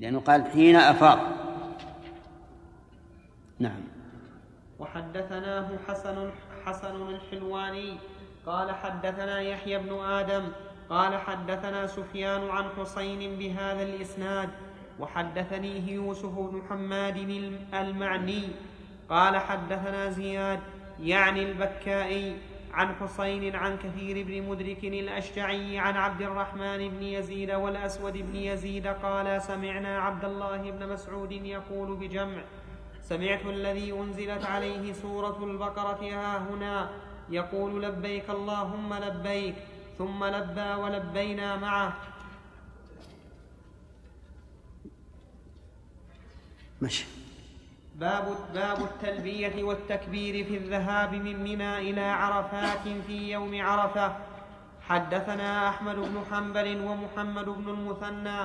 لأنه قال حين أفاض. نعم. وحدثناه حسن حسن الحلواني قال حدثنا يحيى بن آدم قال حدثنا سفيان عن حسين بهذا الإسناد وحدثنيه يوسف بن حماد المعني قال حدثنا زياد يعني البكائي عن حسين عن كثير بن مدرك الأشجعي عن عبد الرحمن بن يزيد والأسود بن يزيد قال سمعنا عبد الله بن مسعود يقول بجمع سمعت الذي أنزلت عليه سورة البقرة ها هنا يقول لبيك اللهم لبيك ثم لبى ولبينا معه مشي باب باب التلبية والتكبير في الذهاب من منى إلى عرفات في يوم عرفة. حدثنا أحمد بن حنبل ومحمد بن المثنى.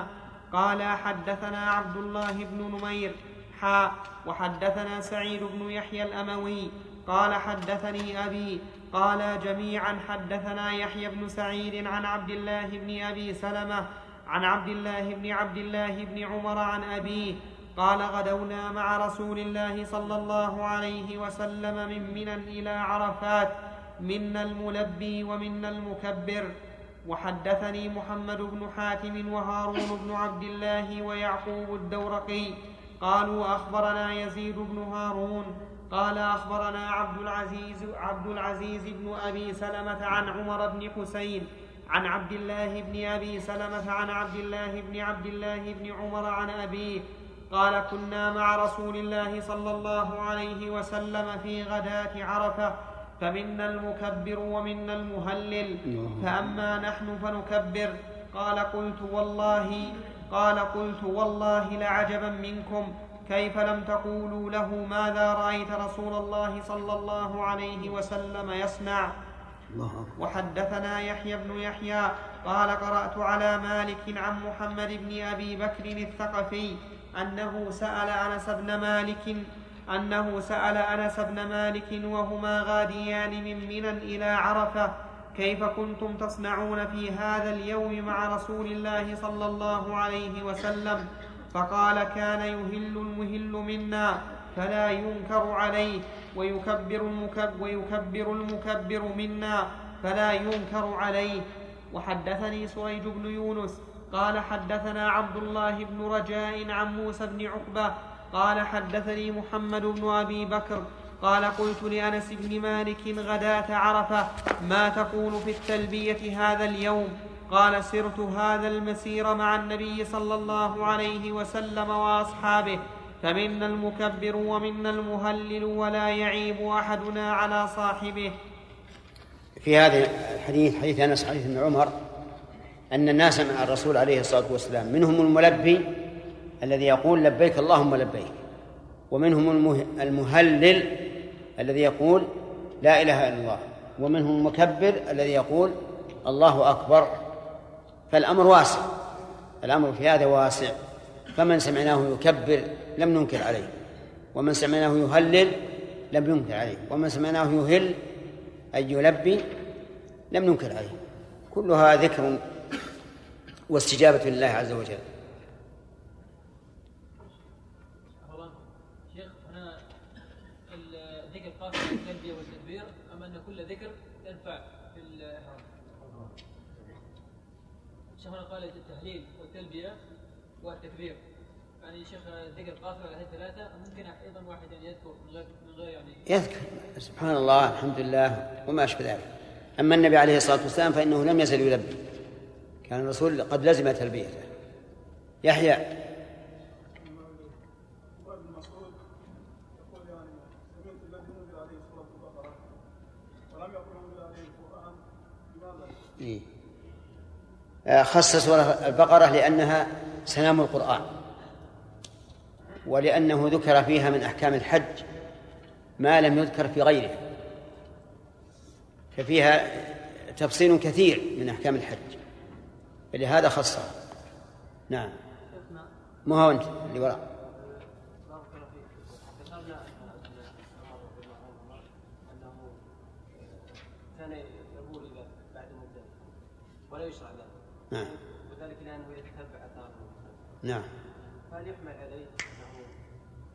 قال حدثنا عبد الله بن نمير. حاء وحدثنا سعيد بن يحيى الأموي. قال حدثني أبي. قال جميعا حدثنا يحيى بن سعيد عن عبد الله بن أبي سلمة. عن عبد الله بن عبد الله بن عمر عن أبيه. قال غدونا مع رسول الله صلى الله عليه وسلم من منى إلى عرفات منا الملبي ومنا المكبر. وحدثني محمد بن حاتم وهارون بن عبد الله ويعقوب الدورقي. قالوا أخبرنا يزيد بن هارون. قال أخبرنا عبد العزيز عبد العزيز بن أبي سلمة عن عمر بن حسين عن عبد الله بن أبي سلمة عن عبد الله بن عبد الله بن عمر عن أبيه قال كنا مع رسول الله صلى الله عليه وسلم في غداة عرفة فمنا المكبر ومنا المهلل فأما نحن فنكبر. قال قلت والله قال قلت والله لعجبا منكم. كيف لم تقولوا له ماذا رأيت رسول الله صلى الله عليه وسلم يصنع وحدثنا يحيى بن يحيى قال قرأت على مالك عن محمد بن أبي بكر الثقفي أنه سأل أنس بن مالك أنه سأل أنس بن مالك وهما غاديان من منى إلى عرفة كيف كنتم تصنعون في هذا اليوم مع رسول الله صلى الله عليه وسلم؟ فقال كان يهل المهل منا فلا ينكر عليه ويكبر المكبر, ويكبر المكبر منا فلا ينكر عليه. وحدثني سريج بن يونس قال حدثنا عبد الله بن رجاء عن موسى بن عقبة قال حدثني محمد بن أبي بكر قال قلت لأنس بن مالك غداة عرفة ما تقول في التلبية هذا اليوم؟ قال سرت هذا المسير مع النبي صلى الله عليه وسلم وأصحابه فمنا المكبر ومنا المهلل ولا يعيب أحدنا على صاحبه. في هذا الحديث حديث أنس حديث ابن عمر أن الناس مع الرسول عليه الصلاة والسلام منهم الملبي الذي يقول لبيك اللهم لبيك ومنهم المهلل الذي يقول لا إله إلا الله ومنهم المكبر الذي يقول الله أكبر. فالأمر واسع الأمر في هذا واسع. فمن سمعناه يكبر لم ننكر عليه ومن سمعناه يهلل لم ينكر عليه ومن سمعناه يهل أي يلبي لم ننكر عليه. كلها ذكر واستجابة لله عز وجل. شيخ هنا الذكر والتدبير أم أن كل ذكر ينفع في الإحرام. شيخنا قال التهليل والتلبية والتكبير. يعني شيخ ذكر قاصر على هذه الثلاثة ممكن أيضا واحد يعني يذكر من غير من غير يعني يذكر. سبحان الله الحمد لله وما أشبه ذلك. أما النبي عليه الصلاة والسلام فإنه لم يزل يلبي كان الرسول قد لزم تلبيته. يحيى. إيه. خص سورة البقرة لأنها سلام القرآن. ولأنه ذكر فيها من أحكام الحج ما لم يذكر في غيرها. ففيها تفصيل كثير من أحكام الحج. فلهذا خصها نعم. ما هو أنت اللي وراء. ولا يشرع له نعم. وذلك لأنه يتتبع أثاره نعم. هل يحمل عليه انه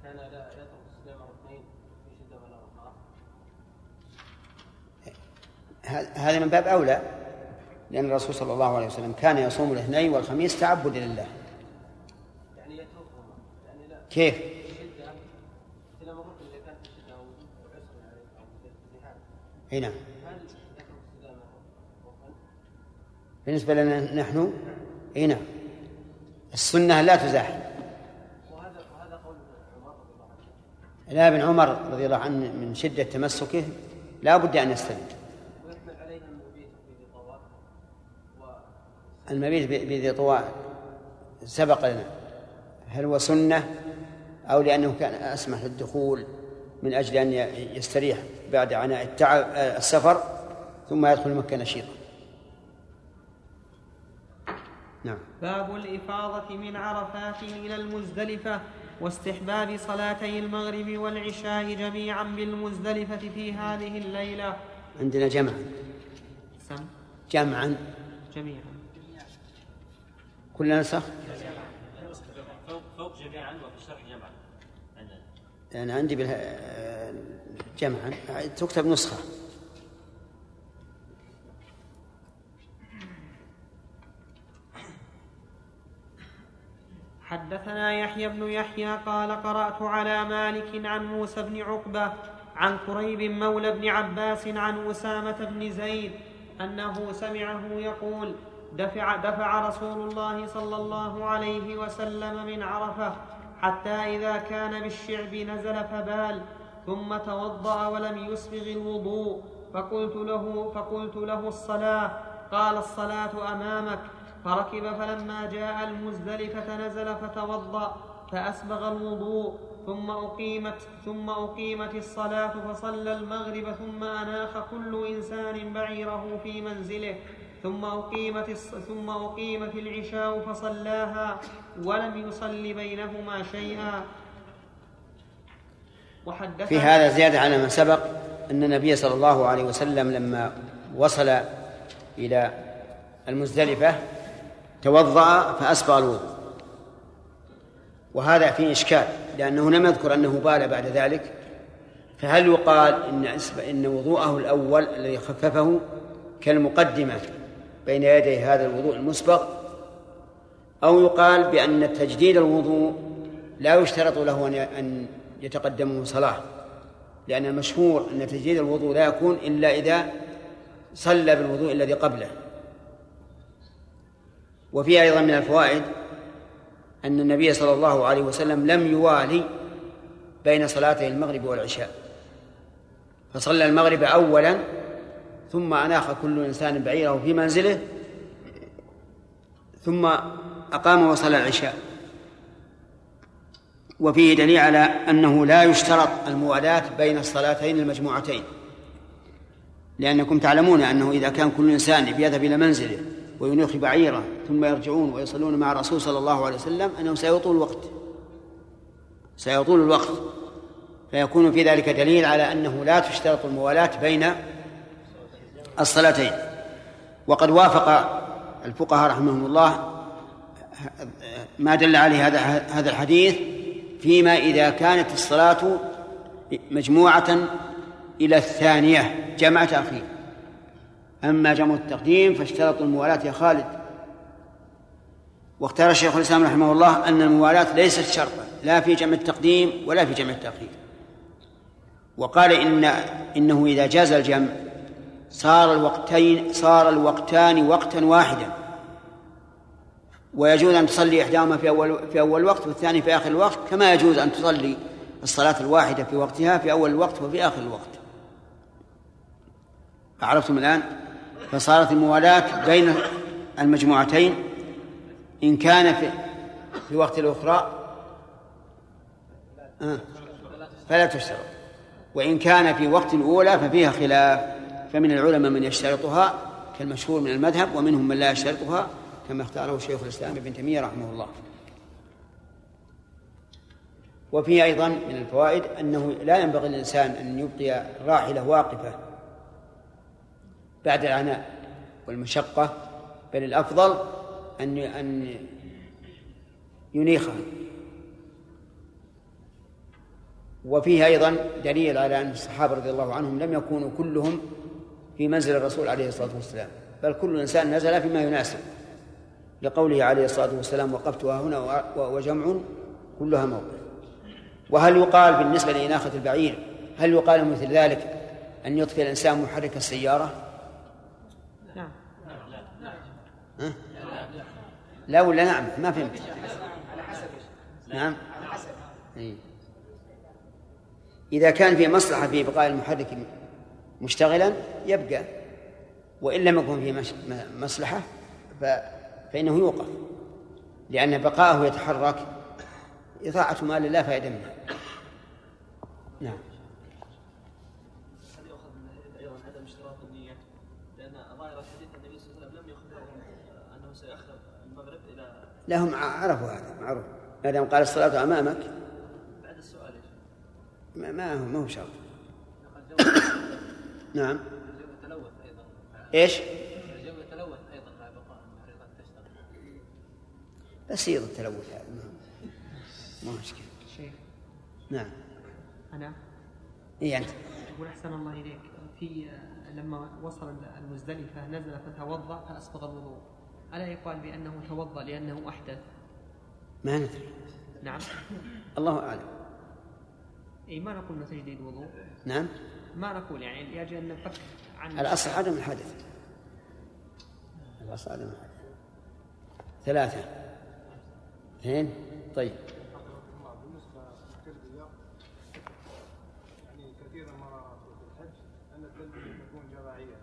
كان لا يترك السلام اثنين في شده ولا رخاء؟ هذا من باب أولى. لأن الرسول صلى الله عليه وسلم كان يصوم الاثنين والخميس تعبدا لله. يعني يتركهما يعني لا. كيف؟ ازدحام أي نعم؟ بالنسبة لنا نحن؟ أي نعم. السنة لا تزاحم. لا ابن عمر رضي الله عنه من شدة تمسكه لا بد أن يستند. المبيت بذي طواء سبق لنا هل هو سنة أو لأنه كان أسمح للدخول من أجل أن يستريح بعد عناء التعب آه، السفر ثم يدخل مكة نشيطا؟ نعم. باب الإفاضة من عرفات إلى المزدلفة واستحباب صلاتي المغرب والعشاء جميعا بالمزدلفة في هذه الليلة. عندنا جمعا جمعا. جميعا. كلنا نسخ فوق فوق جميعا وفي الشرح جمعا. عندنا. أنا عندي بالها... جمعا. تكتب نسخة. حدثنا يحيى بن يحيى قال قرأت على مالك عن موسى بن عقبة عن كريب مولى بن عباس عن أسامة بن زيد أنه سمعه يقول دفع, دفع رسول الله صلى الله عليه وسلم من عرفة حتى إذا كان بالشعب نزل فبال ثم توضأ ولم يسبغ الوضوء. فقلت له فقلت له الصلاة. قال الصلاة أمامك. فركب فلما جاء المزدلفة نزل فتوضأ فأسبغ الوضوء. ثم أقيمت ثم أقيمت الصلاة فصلى المغرب ثم أناخ كل إنسان بعيره في منزله. ثم أقيمت. ثم أقيمت العشاء فصلاها ولم يصل بينهما شيئا. وحدث في هذا زيادة على ما سبق أن النبي صلى الله عليه وسلم لما وصل إلى المزدلفة توضأ فأسبغ الوضوء. وهذا فيه إشكال. لأنه لم يذكر أنه بال بعد ذلك فهل يقال إن إن وضوءه الأول الذي خففه كالمقدمة بين يدي هذا الوضوء المسبغ أو يقال بأن تجديد الوضوء لا يشترط له أن يتقدمه صلاة لأن المشهور أن تجديد الوضوء لا يكون إلا إذا صلى بالوضوء الذي قبله. وفي أيضا من الفوائد أن النبي صلى الله عليه وسلم لم يوالي بين صلاتي المغرب والعشاء. فصلى المغرب أولا ثم أناخ كل إنسان بعيره في منزله ثم أقام وصلى العشاء. وفيه دليل على أنه لا يشترط الموالاة بين الصلاتين المجموعتين. لأنكم تعلمون أنه إذا كان كل إنسان يذهب إلى منزله وينيخ بعيره ثم يرجعون ويصلون مع الرسول صلى الله عليه وسلم أنه سيطول الوقت. سيطول الوقت. فيكون في ذلك دليل على أنه لا تشترط الموالاة بين الصلاتين. وقد وافق الفقهاء رحمهم الله ما دل عليه هذا هذا الحديث فيما إذا كانت الصلاة مجموعة إلى الثانية جمع تأخير أما جمع التقديم فاشترطوا الموالاة يا خالد. واختار الشيخ الإسلام رحمه الله أن الموالاة ليست شرطا لا في جمع التقديم ولا في جمع التأخير وقال إن إنه إذا جاز الجمع صار الوقتين صار الوقتان وقتا واحدا. ويجوز أن تصلي إحداهما في أول في أول وقت والثاني في آخر الوقت كما يجوز أن تصلي الصلاة الواحدة في وقتها في أول الوقت وفي آخر الوقت. عرفتم الآن؟ فصارت الموالاة بين المجموعتين إن كان في في وقت الأخرى آه، فلا تشترط. وإن كان في وقت الأولى ففيها خلاف فمن العلماء من يشترطها كالمشهور من المذهب ومنهم من لا يشترطها كما اختاره شيخ الإسلام ابن تيمية رحمه الله. وفيه أيضا من الفوائد أنه لا ينبغي للإنسان أن يبقي الراحلة واقفة بعد العناء والمشقة بل الأفضل أن أن ينيخها. وفيه أيضا دليل على أن الصحابة رضي الله عنهم لم يكونوا كلهم في منزل الرسول عليه الصلاة والسلام بل كل إنسان نزل فيما يناسب. لقوله عليه الصلاة والسلام وقفتها هنا وجمع كلها موقف. وهل يقال بالنسبة لإناخة البعير هل يقال مثل ذلك أن يطفئ الإنسان محرك السيارة؟ نعم ها؟ لا ولا نعم ما فهمت. نعم. إيه. إذا كان في مصلحة في بقاء المحرك مشتغلا يبقى. وإن لم يكن في مصلحة فإنه يوقف. لأن بقاءه يتحرك إضاعة مال لا فائدة منها. نعم هل يؤخذ من أيضا عدم اشتراط النية؟ لأن ظاهر الحديث النبي صلى الله عليه وسلم لم يخبرهم انه سيأخر المغرب إلى لا هم عرفوا هذا معروف. ما دام قال الصلاة أمامك. بعد السؤال ما ما هو ما هو شرط. نعم. إيش؟ بسيط التلوث هذا ما هو- مشكلة. شيخ. نعم. أنا؟ إي أنت. أقول أحسن الله إليك. في لما وصل المزدلفة نزل فتوضأ فأسبغ الوضوء. ألا يقال بأنه توضأ لأنه أحدث؟ ما ندري. نعم. الله أعلم. أي ما نقول أنه تجديد وضوء؟ نعم. ما نقول يعني لأجل أن نفك عن الاصل عدم الحدث الاصل عدم الحدث ثلاثة. اثنين. طيب بالنسبة للتلبية يعني كثيرا ما نرى في الحج أن التلبية تكون جماعية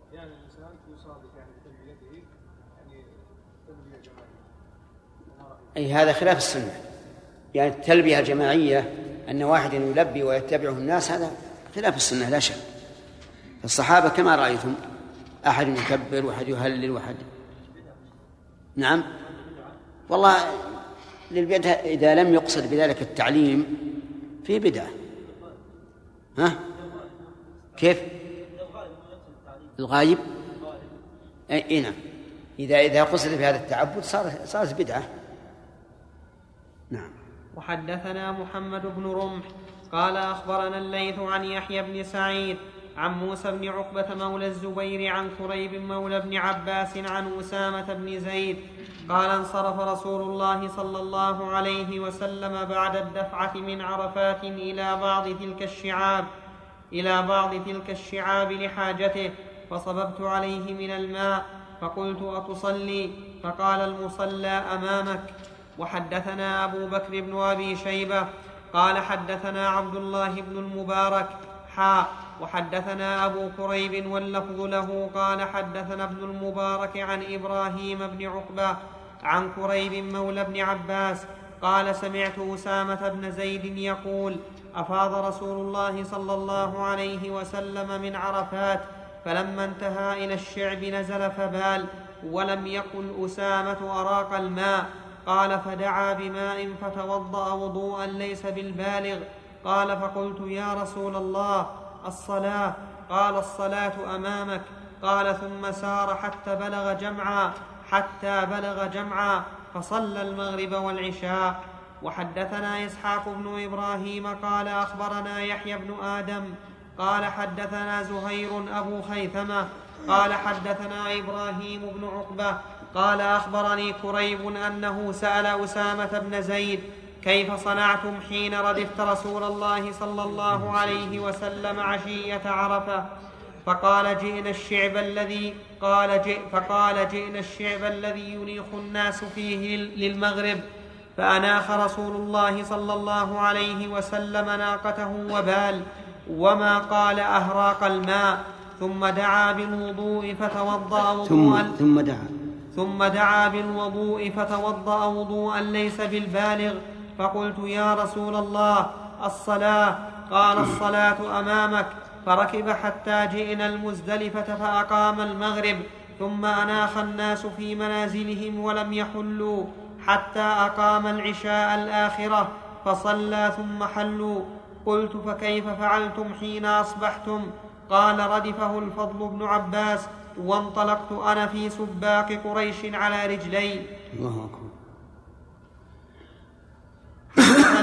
وأحيانا الإنسان يصادف يعني بتلبيته يعني تلبية جماعية وما رأيك؟ أي هذا خلاف السنة. يعني التلبية الجماعية أن واحد يلبي ويتبعه الناس هذا خلاف السنة لا شك. الصحابة كما رأيتم أحد يكبر وأحد يهلل وأحد نعم. والله للبدعة إذا لم يقصد بذلك التعليم في بدعة. ها؟ كيف؟ الغايب؟ أي نعم. إذا إذا قصد بهذا التعبد صار صارت بدعة. نعم. وحدثنا محمد بن رمح قال أخبرنا الليث عن يحيى بن سعيد عن موسى بن عقبة مولى الزبير عن كريب مولى بن عباس عن أسامة بن زيد قال انصرف رسول الله صلى الله عليه وسلم بعد الدفعة من عرفات إلى بعض تلك الشعاب إلى بعض تلك الشعاب لحاجته فصببت عليه من الماء فقلت أتصلي؟ فقال المصلى أمامك. وحدثنا أبو بكر بن أبي شيبة قال حدثنا عبد الله بن المبارك حاء وحدثنا أبو كريب واللفظ له قال حدثنا ابن المبارك عن إبراهيم بن عقبة عن كريب مولى بن عباس قال سمعت أسامة بن زيد يقول أفاض رسول الله صلى الله عليه وسلم من عرفات فلما انتهى إلى الشعب نزل فبال ولم يقل أسامة أراق الماء. قال فدعا بماء فتوضأ وضوءا ليس بالبالغ. قال فقلت يا رسول الله الصلاة. قال الصلاة أمامك. قال ثم سار حتى بلغ جمعا حتى بلغ جمعا فصلى المغرب والعشاء. وحدثنا إسحاق بن إبراهيم قال أخبرنا يحيى بن آدم. قال حدثنا زهير أبو خيثمة. قال حدثنا إبراهيم بن عقبة. قال أخبرني كريب أنه سأل أسامة بن زيد كيف صنعتم حين ردفت رسول الله صلى الله عليه وسلم عشية عرفة؟ فقال جئنا الشعب الذي قال جئ فقال جئنا الشعب الذي ينيخ الناس فيه للمغرب فأناخ رسول الله صلى الله عليه وسلم ناقته وبال وما قال أهراق الماء ثم دعا بالوضوء فتوضأ ثم وضوءا ثم دعا. ثم دعا بالوضوء فتوضأ وضوءا ليس بالبالغ. فقلت يا رسول الله الصلاة. قال الصلاة أمامك. فركب حتى جئنا المزدلفة فأقام المغرب. ثم أناخ الناس في منازلهم ولم يحلوا حتى أقام العشاء الآخرة. فصلى ثم حلوا. قلت فكيف فعلتم حين أصبحتم؟ قال ردفه الفضل بن عباس. وانطلقت أنا في سباق قريش على رجلي. الله أكبر.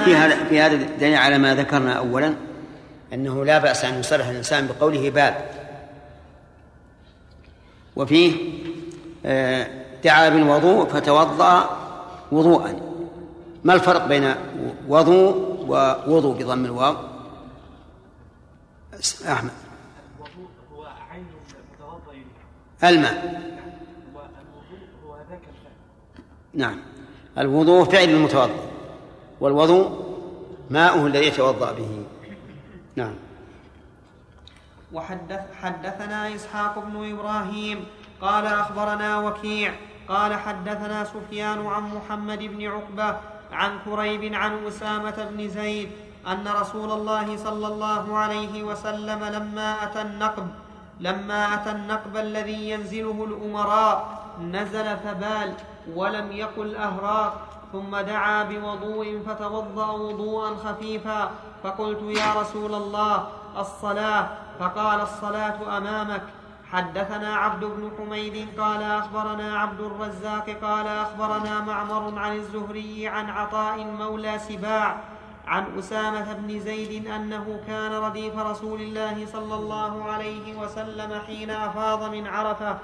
في هذا في هذا دليل على ما ذكرنا اولا أنه لا بأس أن يصرح الإنسان بقوله باب. وفيه آه، دعا بالوضوء فتوضأ وضوءا. ما الفرق بين وضوء ووضوء بضم الواو؟ أحمد. الماء نعم. الوضوء فعل المتوضا والوضوء ماؤه الذي يتوضأ به. نعم. وحدث حدثنا إسحاق بن إبراهيم. قال أخبرنا وكيع. قال حدثنا سفيان عن محمد بن عقبة عن كريب عن أسامة بن زيد أن رسول الله صلى الله عليه وسلم لما أتى النقب لما أتى النقب الذي ينزله الأمراء نزل فبال ولم يقل أهراق ثم دعا بوضوء فتوضأ وضوءا خفيفا فقلت يا رسول الله الصلاة. فقال الصلاة أمامك. حدثنا عبد بن حميد قال أخبرنا عبد الرزاق قال أخبرنا معمر عن الزهري عن عطاء مولى سباع عن أسامة بن زيد أنه كان رديف رسول الله صلى الله عليه وسلم حين أفاض من عرفة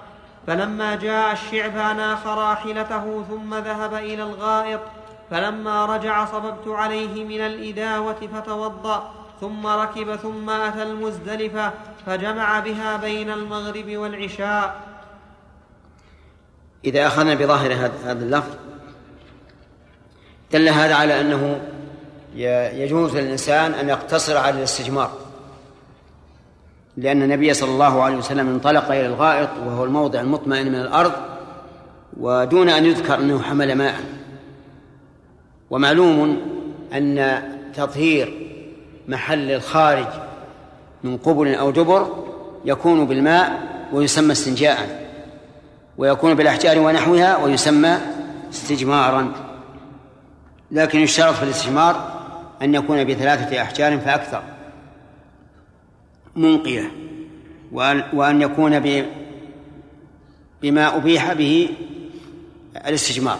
فلما جاء الشعب ناخ راحلته ثم ذهب إلى الغائط فلما رجع صببت عليه من الإداوة فتوضأ ثم ركب ثم أتى المزدلفة فجمع بها بين المغرب والعشاء. إذا أخذنا بظاهر هذا اللفظ دل هذا على أنه يجوز للإنسان أن يقتصر على الاستجمار. لأن النبي صلى الله عليه وسلم انطلق إلى الغائط وهو الموضع المطمئن من الأرض ودون أن يذكر أنه حمل ماء. ومعلوم أن تطهير محل الخارج من قبل أو دبر يكون بالماء ويسمى استنجاء ويكون بالأحجار ونحوها ويسمى استجمارا. لكن يشترط في الاستجمار أن يكون بثلاثة أحجار فأكثر. منقية وأن, وأن يكون بما أبيح به الاستجمار.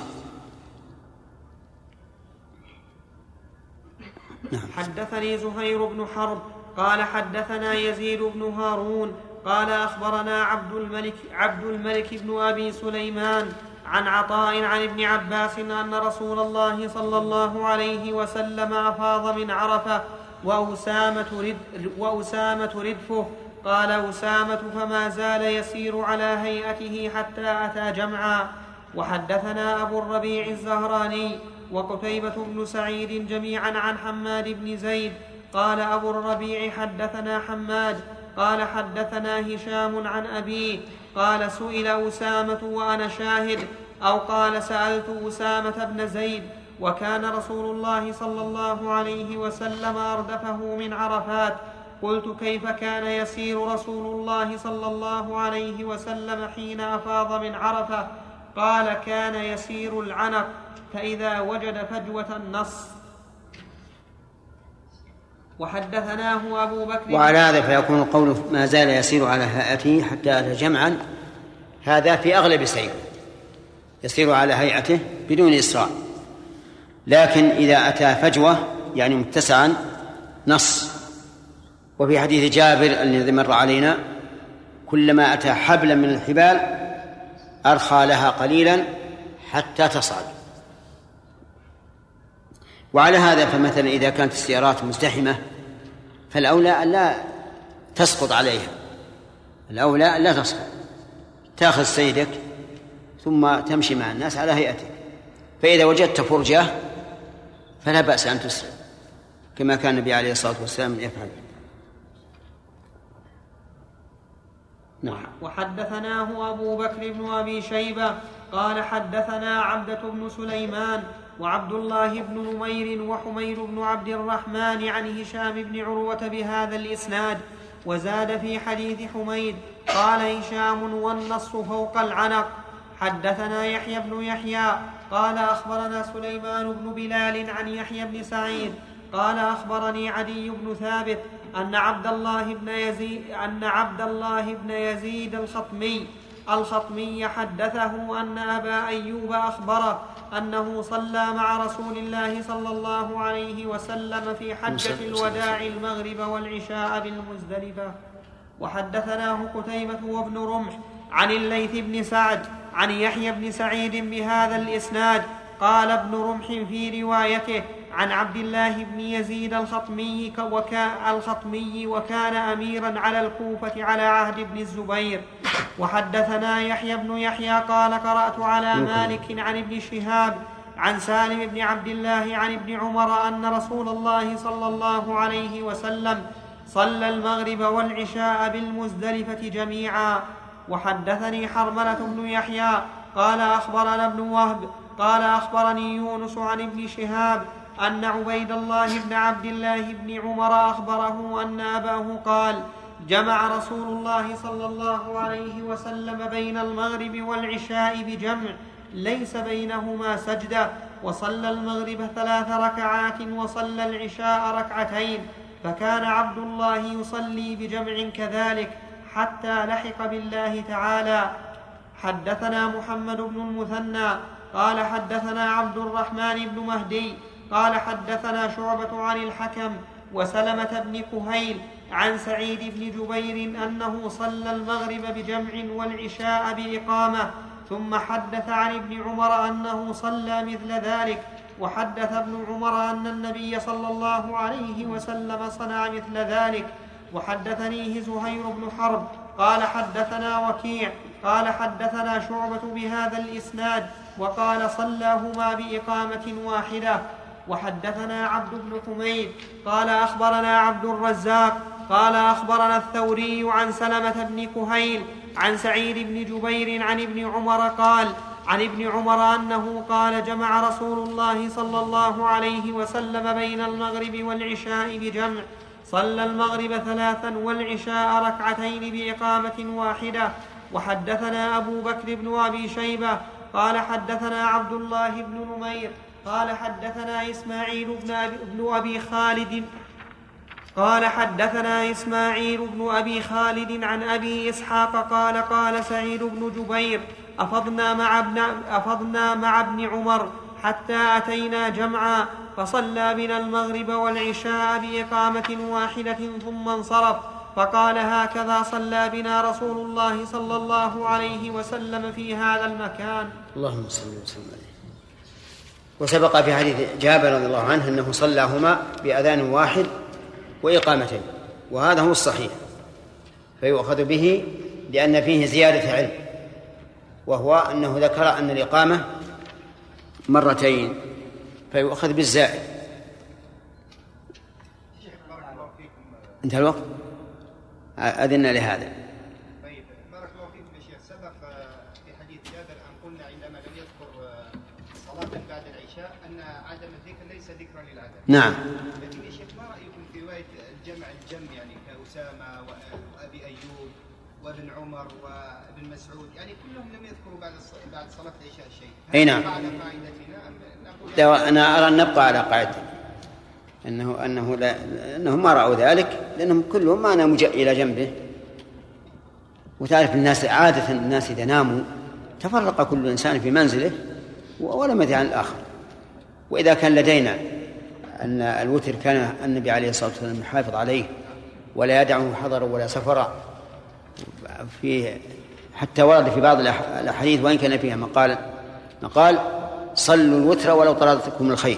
نعم. حدثني زهير بن حرب قال حدثنا يزيد بن هارون قال أخبرنا عبد الملك عبد الملك بن أبي سليمان عن عطاء عن ابن عباس أن رسول الله صلى الله عليه وسلم أفاض من عرفة وأسامة, رد وأسامة ردفه. قال أسامة فما زال يسير على هيئته حتى أتى جمعا. وحدثنا أبو الربيع الزهراني وقتيبة بن سعيد جميعا عن حماد بن زيد. قال أبو الربيع حدثنا حماد. قال حدثنا هشام عن أبيه. قال سئل أسامة وأنا شاهد أو قال سألت أسامة بن زيد وكان رسول الله صلى الله عليه وسلم أردفه من عرفات قلت كيف كان يسير رسول الله صلى الله عليه وسلم حين أفاض من عرفة؟ قال كان يسير العنق فإذا وجد فجوة النص. وحدثناه أبو بكر وعلى هذا فيكون القول ما زال يسير على هيئته حتى أتى جمعا هذا في أغلب سيره يسير على هيئته بدون إسراء. لكن إذا أتى فجوة يعني متسعا نص. وفي حديث جابر الذي مر علينا كلما أتى حبلا من الحبال أرخى لها قليلا حتى تصعد. وعلى هذا فمثلا إذا كانت السيارات مزدحمة فالأولى أن لا تسقط عليها. الأولى أن لا تسقط. تأخذ سيدك ثم تمشي مع الناس على هيئتك. فإذا وجدت فرجة فلا بأس أن تسرع كما كان النبي عليه الصلاة والسلام يفعل. نعم. وحدثناه أبو بكر بن أبي شيبة قال حدثنا عبدة بن سليمان وعبد الله بن نمير وحمير بن عبد الرحمن عن هشام بن عروة بهذا الإسناد وزاد في حديث حميد قال هشام والنص فوق العنق. حدثنا يحيى بن يحيى قال أخبرنا سليمان بن بلال عن يحيى بن سعيد قال أخبرني عدي بن ثابت أن عبد الله بن يزيد أن عبد الله بن يزيد الخطمي الخطمي حدثه أن أبا أيوب أخبره أنه صلى مع رسول الله صلى الله عليه وسلم في حجة الوداع المغرب والعشاء بالمزدلفة. وحدثناه قتيبة وابن رمح عن الليث بن سعد عن يحيى بن سعيد بهذا الإسناد. قال ابن رمح في روايته عن عبد الله بن يزيد الخطمي الخطمي وكان أميرا على الكوفة على عهد ابن الزبير. وحدثنا يحيى بن يحيى قال قرأت على مالك عن ابن شهاب عن سالم بن عبد الله عن ابن عمر أن رسول الله صلى الله عليه وسلم صلى المغرب والعشاء بالمزدلفة جميعا. وحدثني حرملة بن يحيى قال أخبرنا ابن وهب قال أخبرني يونس عن ابن شهاب أن عبيد الله بن عبد الله بن عمر أخبره أن أباه قال جمع رسول الله صلى الله عليه وسلم بين المغرب والعشاء بجمع ليس بينهما سجدة وصلى المغرب ثلاث ركعات وصلى العشاء ركعتين فكان عبد الله يصلي بجمع كذلك حتى لحق بالله تعالى. حدثنا محمد بن المثنى قال حدثنا عبد الرحمن بن مهدي قال حدثنا شعبة عن الحكم وسلمة بن كهيل عن سعيد بن جبير أنه صلى المغرب بجمع والعشاء بإقامة ثم حدث عن ابن عمر أنه صلى مثل ذلك وحدث ابن عمر أن النبي صلى الله عليه وسلم صنع مثل ذلك وحدثنيه زهير بن حرب قال حدثنا وكيع قال حدثنا شعبة بهذا الإسناد وقال صلاهما بإقامة واحدة. وحدثنا عبد بن حميد قال أخبرنا عبد الرزاق قال أخبرنا الثوري عن سلمة بن كهيل عن سعيد بن جبير عن ابن عمر قال عن ابن عمر أنه قال جمع رسول الله صلى الله عليه وسلم بين المغرب والعشاء بجمع صلى المغرب ثلاثا والعشاء ركعتين بإقامة واحدة وحدثنا أبو بكر بن أبي شيبة قال حدثنا عبد الله بن نمير قال حدثنا إسماعيل بن ابي, بن أبي خالد. قال حدثنا إسماعيل بن أبي خالد عن أبي إسحاق قال قال سعيد بن جبير أفضنا مع ابن, أفضنا مع ابن عمر حتى أتينا جمعا فصلى بنا المغرب والعشاء بإقامة واحدة ثم انصرف. فقال هكذا صلى بنا رسول الله صلى الله عليه وسلم في هذا المكان. اللهم صل وسلم عليه. وسبق في حديث جابر رضي الله عنه أنه صلاهما بأذان واحد وإقامتين وهذا هو الصحيح فيؤخذ به لأن فيه زيادة علم وهو أنه ذكر أن الإقامة مرتين فيؤخذ بالزائد. انتهى الوقت؟ أذن لهذا طيب بارك الله فيكم يا شيخ سبق في حديث جابر أن قلنا عندما لم يذكر صلاة بعد العشاء أن عدم الذكر ليس ذكرا للعدم نعم. لكن يا شيخ ما رأيكم في رواية الجمع الجم يعني كأسامة وأبي أيوب وابن عمر وابن مسعود يعني كلهم لم يذكروا بعد بعد صلاه العشاء شيء أي نعم. لا أنا أرى أن نبقى على قاعدة. انه أنه لا إنهم ما رأوا ذلك لأنهم كلهم ما ناموا إلى جنبه. وتعرف الناس عادة الناس إذا ناموا تفرق كل إنسان في منزله ولم يدع عن الآخر. وإذا كان لدينا أن الوتر كان النبي عليه الصلاة والسلام يحافظ عليه ولا يدعه حضرا ولا سفرا. في حتى ورد في بعض الأحاديث وإن كان فيها مقال مقال صلوا الوتر ولو طردتكم الخير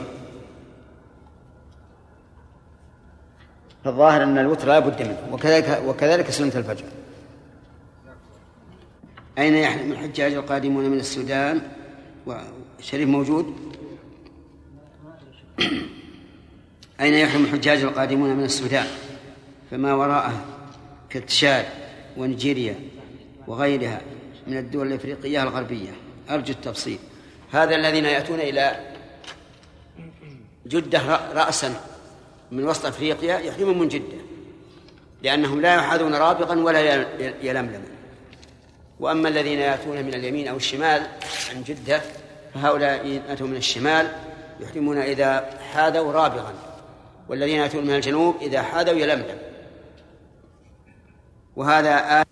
فالظاهر أن الوتر لا بد منه وكذلك وكذلك سنة الفجر. أين يحرم الحجاج القادمون من السودان؟ وشريف موجود؟ أين يحرم الحجاج القادمون من السودان؟ فما وراءه كتشاد ونيجيريا وغيرها من الدول الإفريقية الغربية. أرجو التفصيل. هذا الذين يأتون إلى جدة راسا من وسط أفريقيا يحرمون من جدة لأنهم لا يحاذون رابغا ولا يلملم وأما الذين يأتون من اليمين أو الشمال عن جدة فهؤلاء أتوا من الشمال يحرمون إذا حاذوا رابغا والذين يأتون من الجنوب إذا حاذوا يلملم. وهذا آه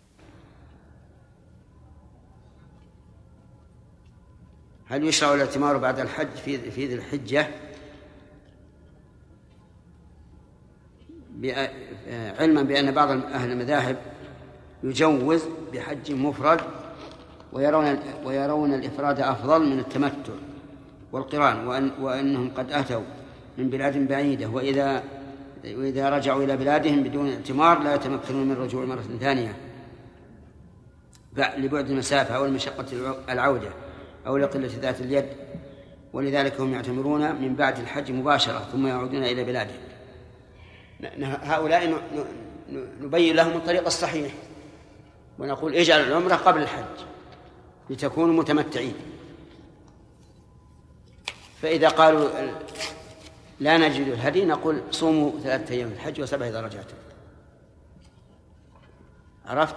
هل يشرع الاعتمار بعد الحج في في ذي الحجة؟ علما بأن بعض أهل المذاهب يجوز بحج مفرد ويرون ويرون الإفراد أفضل من التمتع والقران وأن وأنهم قد أتوا. من بلاد بعيدة وإذا وإذا رجعوا إلى بلادهم بدون اعتمار لا يتمكنون من الرجوع مرة ثانية. بع- لبعد المسافة أو المشقة الع- العودة أو لقلة ذات اليد. ولذلك هم يعتمرون من بعد الحج مباشرة ثم يعودون إلى بلادهم. هؤلاء نبين لهم الطريق الصحيح ونقول اجعل العمرة قبل الحج لتكونوا متمتعين. فإذا قالوا لا نجد الهدي. نقول صوموا ثلاثة أيام الحج وسبع رجعتم. عرفت؟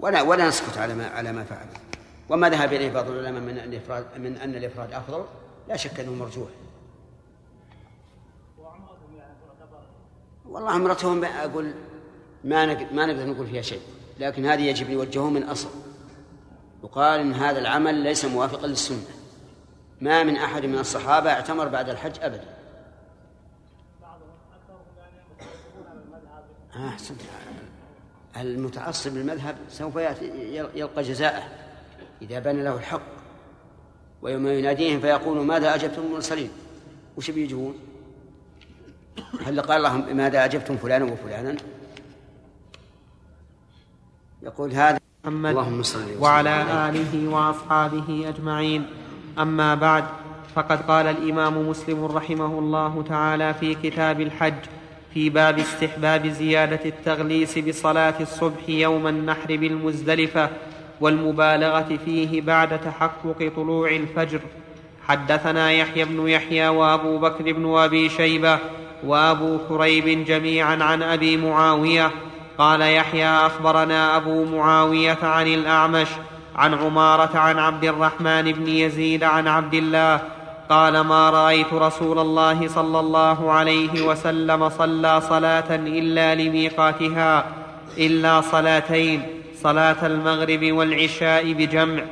ولا ولا نسكت على ما على ما فعل. وما ذهب إليه بعض العلماء من أن الإفراد من أن الإفراد أفضل. لا شك أنه مرجوح والله عمرتهم أقول ما ما نقدر نقول فيها شيء لكن هذه يجب يوجهوه من أصل. يقال إن هذا العمل ليس موافقا للسنة. ما من أحد من الصحابة اعتمر بعد الحج أبدا. أحسنت. المتعصب للمذهب سوف يلقى جزاءه إذا بان له الحق. ويوم يناديهم فيقول ماذا أجبتم المرسلين؟ وش بيجيبون هل قال لهم ماذا أجبتم فلانا وفلانا؟ يقول هذا محمد اللهم صل وسلم وعلى آله وأصحابه أجمعين. أما بعد فقد قال الإمام مسلم رحمه الله تعالى في كتاب الحج في باب استحباب زيادة التغليس بصلاة الصبح يوم النحر بالمزدلفة والمبالغة فيه بعد تحقق طلوع الفجر. حدثنا يحيى بن يحيى وأبو بكر بن أبي شيبة وأبو كريب جميعا عن أبي معاوية. قال يحيى أخبرنا أبو معاوية عن الأعمش عن عمارة عن عبد الرحمن بن يزيد عن عبد الله قال ما رأيت رسول الله صلى الله عليه وسلم صلى صلاة إلا لميقاتها إلا صلاتين صلاة المغرب والعشاء بجمع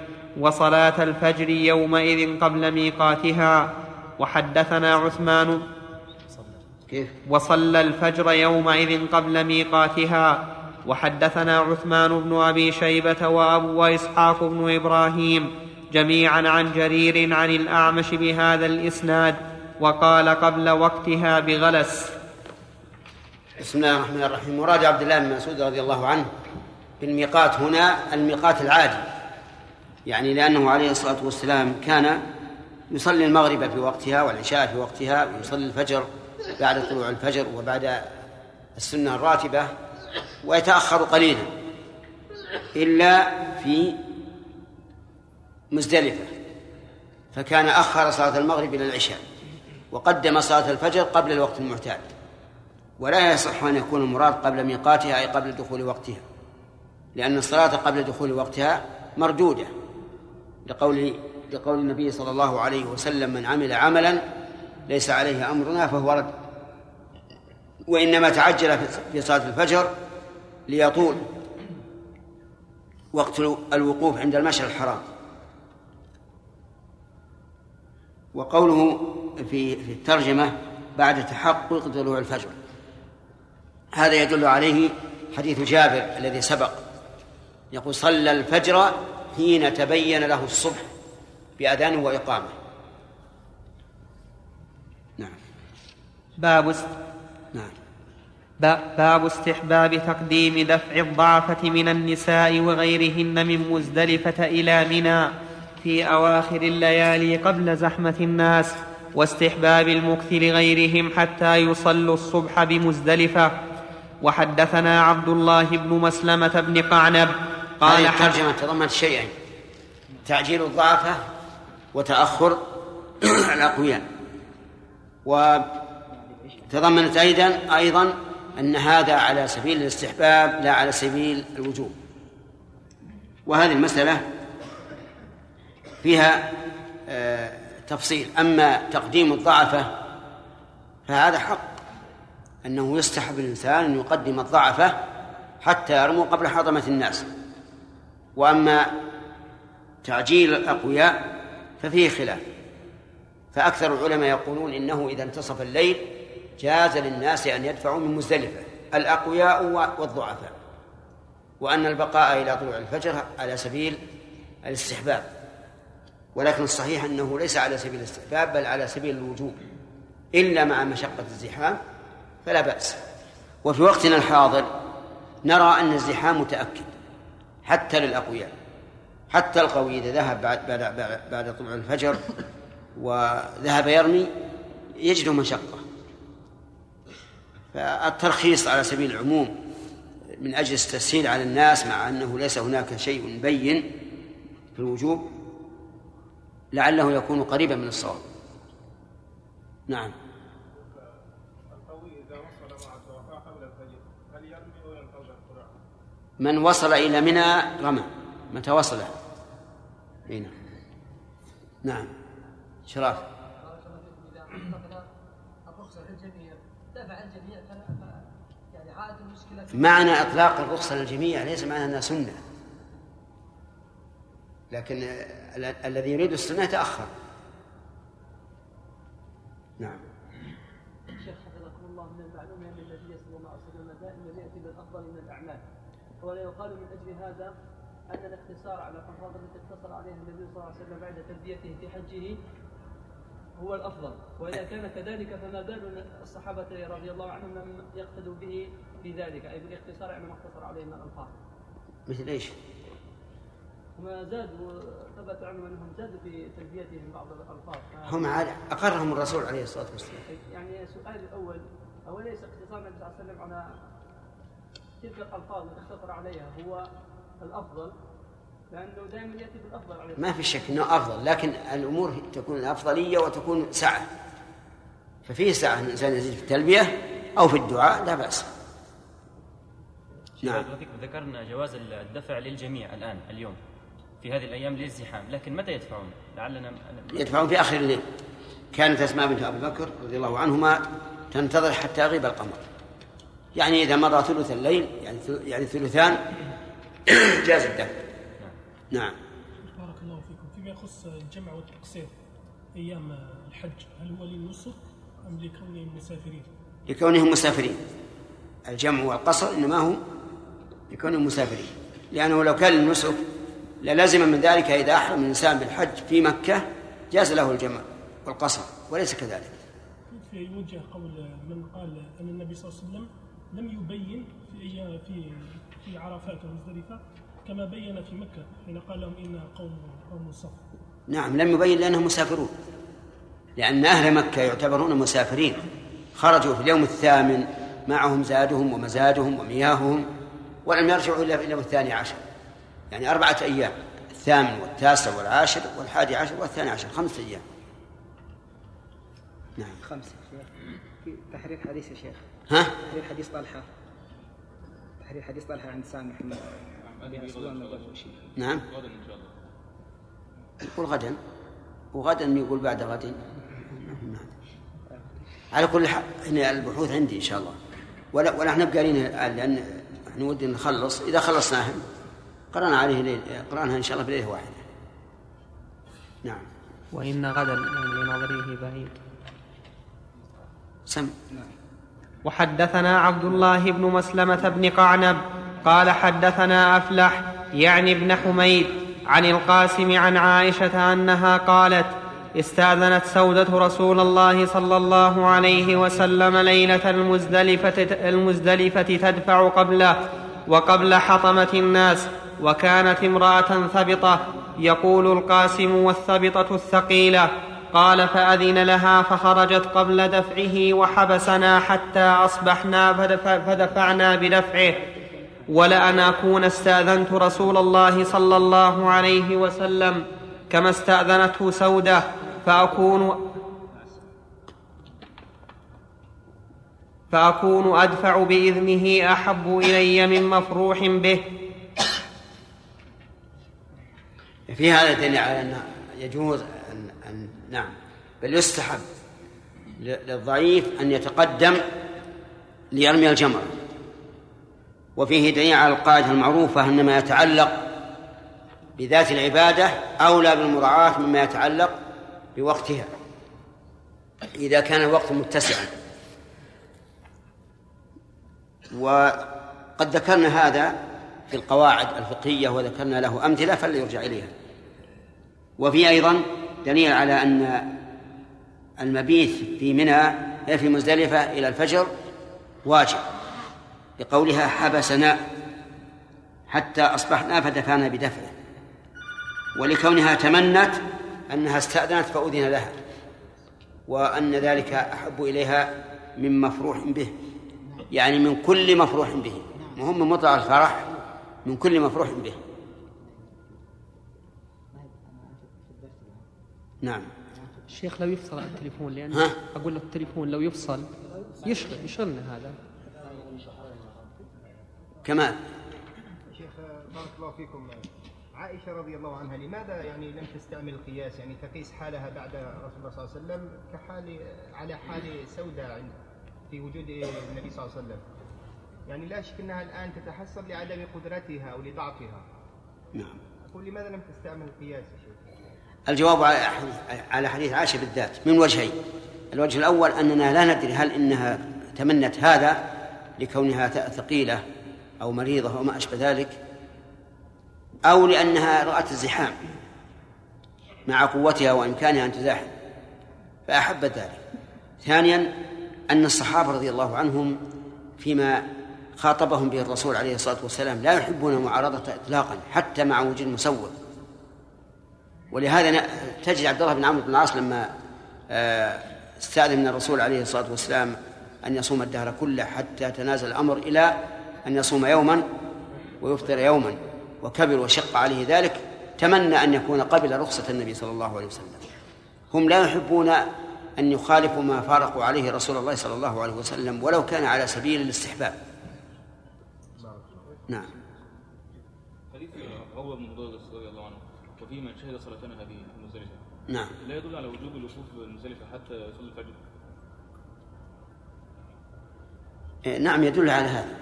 وصلاة الفجر يومئذ قبل ميقاتها. وحدثنا عثمان وصلى الفجر يومئذ قبل ميقاتها. وحدثنا عثمان بن أبي شيبة وأبو واسحاق بن إبراهيم جميعا عن جرير عن الأعمش بهذا الإسناد وقال قبل وقتها بغلس. بسم الله الرحمن الرحيم. مراد عبد الله بن مسعود رضي الله عنه بالميقات هنا الميقات العادي يعني لأنه عليه الصلاة والسلام كان يصلي المغرب في وقتها والعشاء في وقتها ويصلي الفجر بعد طلوع الفجر وبعد السنة الراتبة ويتأخر قليلا إلا في مزدلفة. فكان أخر صلاة المغرب إلى العشاء وقدم صلاة الفجر قبل الوقت المعتاد. ولا يصح أن يكون المراد قبل ميقاتها أي قبل دخول وقتها لأن الصلاة قبل دخول وقتها مردودة. لقول لقول النبي صلى الله عليه وسلم من عمل عملا ليس عليه أمرنا فهو رد. وإنما تعجل في صلاة الفجر ليطول وقت الوقوف عند المشعر الحرام. وقوله في في الترجمة بعد تحقق طلوع الفجر. هذا يدل عليه حديث جابر الذي سبق. يقول صلى الفجر حين تبين له الصبح بأذان وإقامة. نعم. باب است... نعم. ب- باب استحباب تقديم دفع الضعفة من النساء وغيرهن من مزدلفة إلى منى. في أواخر الليالي قبل زحمة الناس واستحباب المكث لغيرهم حتى يصلوا الصبح بمزدلفة. وحدثنا عبد الله بن مسلمة بن قعنب قال الترجمة تضمنت شيئين تعجيل الضعفة وتأخر الأقوياء. وتضمنت أيضا أيضا أن هذا على سبيل الاستحباب لا على سبيل الوجوب. وهذه المسألة فيها آه، تفصيل. أما تقديم الضعفة فهذا حق أنه يستحب الإنسان أن يقدم الضعفة حتى يرموا قبل حطمة الناس. وأما تعجيل الأقوياء ففيه خلاف. فأكثر العلماء يقولون إنه إذا انتصف الليل جاز للناس أن يدفعوا من مزدلفة الأقوياء والضعفاء. وأن البقاء إلى طلوع الفجر على سبيل الاستحباب. ولكن الصحيح أنه ليس على سبيل الاستحباب بل على سبيل الوجوب. إلا مع مشقة الزحام فلا بأس. وفي وقتنا الحاضر نرى أن الزحام متأكد حتى للأقوياء. حتى القوي إذا ذهب بعد بعد بعد, طلوع الفجر وذهب يرمي يجد مشقة. فالترخيص على سبيل العموم من أجل التسهيل على الناس مع أنه ليس هناك شيء بين في الوجوب لعله يكون قريبا من الصواب. نعم؟ من وصل إلى منى رمى. متى وصل؟ هنا نعم. شراف. معنى إطلاق الرخصة للجميع ليس معنى أنها سنة. لكن ال- الذي يريد السنة يتأخر. نعم. شيخ حفظكم الله من المعلوم أن النبي صلى الله عليه وسلم دائما يأتي بالأفضل من الأعمال. ولا يقال من أجل هذا أن الاقتصار على الامراض التي اقتصر عليها النبي صلى الله عليه وسلم بعد تلبيته في حجه هو الأفضل. وإذا كان كذلك فما بال الصحابة رضي الله عنهم لم يقتدوا به في ذلك أي بالاقتصار على ما اقتصر عليه من الالفاظ مثل إيش؟ وما زادوا ثبت عنهم أنهم زادوا في تلبيتهم بعض الألفاظ. هم على أقرهم الرسول عليه الصلاة والسلام. يعني سؤالي الأول أوليس اقتصار النبي صلى الله عليه وسلم على تلك الألفاظ التي اختصر عليها هو الأفضل؟ لأنه دائما يأتي بالأفضل عليه ما في شك أنه أفضل لكن الأمور تكون أفضلية وتكون سعة ففيه سعة أن الإنسان يزيد في التلبية أو في الدعاء لا بأس. نعم. نعم ذكرنا جواز الدفع للجميع الآن اليوم. في هذه الأيام للزحام. لكن متى يدفعون؟ لعلنا يدفعون في آخر الليل. كانت أسماء بنت أبي بكر رضي الله عنهما تنتظر حتى يغيب القمر. يعني إذا مضى ثلث الليل يعني يعني ثلثان جاز الدفع. نعم. بارك الله فيكم. فيما يخص الجمع والتقصير أيام الحج هل هو للنسك أم لكونهم مسافرين؟ لكونهم مسافرين. الجمع والقصر إنما هو لكونهم مسافرين. لأنه لو كان النسك للزم من ذلك إذا أحرم الإنسان بالحج في مكة جاز له الجمع والقصر وليس كذلك. في يوجه قول من قال أن النبي صلى الله عليه وسلم لم يبين في في في عرفات ومزدلفه كما بين في مكة حين قال لهم إن قوم قوم صف. نعم لم يبين لأنهم مسافرون. لأن أهل مكة يعتبرون مسافرين. خرجوا في اليوم الثامن معهم زادهم ومزادهم ومياههم ولم يرجعوا إلا في اليوم الثاني عشر. يعني أربعة أيام الثامن والتاسع والعاشر والحادي عشر والثاني عشر خمسة أيام. نعم. خمسة شيخ في تحرير حديث يا شيخ. ها؟ تحرير حديث طلحة. تحرير حديث طلحة عند سامي محمد نعم. يقول غدا. وغدا يقول بعد غد. على كل حال هنا البحوث عندي إن شاء الله. ولا ولا إحنا لأن إحنا ودنا نخلص. إذا خلصناها قرأنا عليه ليل قرانها إن شاء الله بليله واحدة. نعم. وإن غدا لنظره بعيد. سم. وحدثنا عبد الله بن مسلمة بن قعنب قال حدثنا أفلح يعني ابن حميد عن القاسم عن عائشة أنها قالت استأذنت سودة رسول الله صلى الله عليه وسلم ليلة المزدلفة, المزدلفة تدفع قبله وقبل حطمة الناس. وكانت امرأة ثبطة يقول القاسم والثبطة الثقيلة قال فأذن لها فخرجت قبل دفعه وحبسنا حتى أصبحنا فدف- فدفعنا بدفعه. ولأن أكون استأذنت رسول الله صلى الله عليه وسلم كما استأذنته سودة فأكون فأكون أدفع بإذنه أحب إلي من مفروح به. في هذا دليل على أن يجوز أن, أن نعم. بل يستحب للضعيف أن يتقدم ليرمي الجمرة. وفيه دليل على القاعدة المعروفة أن ما يتعلق بذات العبادة أولى بالمراعاة مما يتعلق بوقتها إذا كان الوقت متسعا. وقد ذكرنا هذا في القواعد الفقهية وذكرنا له أمثلة فليرجع إليها. وفي أيضا دليل على أن المبيت في منى في مزدلفة إلى الفجر واجب لقولها حبسنا حتى أصبحنا فدفعنا بدفعه ولكونها تمنت أنها استأذنت فأذن لها وأن ذلك أحب إليها من مفروح به يعني من كل مفروح به مهم من مطلع الفرح من كل مفروح به. نعم. الشيخ لو يفصل التليفون لأن ها؟ أقول لك التليفون لو يفصل يشغل يشغلنا هذا. كمال. شيخ بارك الله فيكم. عائشة رضي الله عنها لماذا يعني لم تستعمل القياس؟ يعني تقيس حالها بعد رسول الله صلى الله عليه وسلم كحال على حال سوداء في وجود النبي صلى الله عليه وسلم. يعني لا شك أنها الآن تتحسر لعدم قدرتها أو لضعفها. نعم. أقول لماذا لم تستعمل القياس يا شيخ؟ الجواب على حديث- عائشة بالذات من وجهين. الوجه الأول أننا لا ندري هل إنها تمنت هذا لكونها ثقيلة أو مريضة أو ما أشبه ذلك أو لأنها رأت الزحام مع قوتها وإمكانها أن تزاحم فأحبت ذلك. ثانيا أن الصحابة رضي الله عنهم فيما خاطبهم به الرسول عليه الصلاة والسلام لا يحبون المعارضة إطلاقا حتى مع وجود مسوغ. ولهذا تجد عبد الله بن عمرو بن العاص لما آه، استأذن من الرسول عليه الصلاة والسلام أن يصوم الدهر كله حتى تنازل الأمر إلى أن يصوم يوما ويفطر يوما وكبر وشق عليه ذلك تمنى أن يكون قبل رخصة النبي صلى الله عليه وسلم. هم لا يحبون أن يخالفوا ما فارقوا عليه رسول الله صلى الله عليه وسلم ولو كان على سبيل الاستحباب. نعم. حديث وفيه من شهد صلاتنا هذه في المزدلفة. نعم. لا يدل على وجوب الوقوف المزدلفة حتى يصلي الفجر. إيه، نعم يدل على هذا.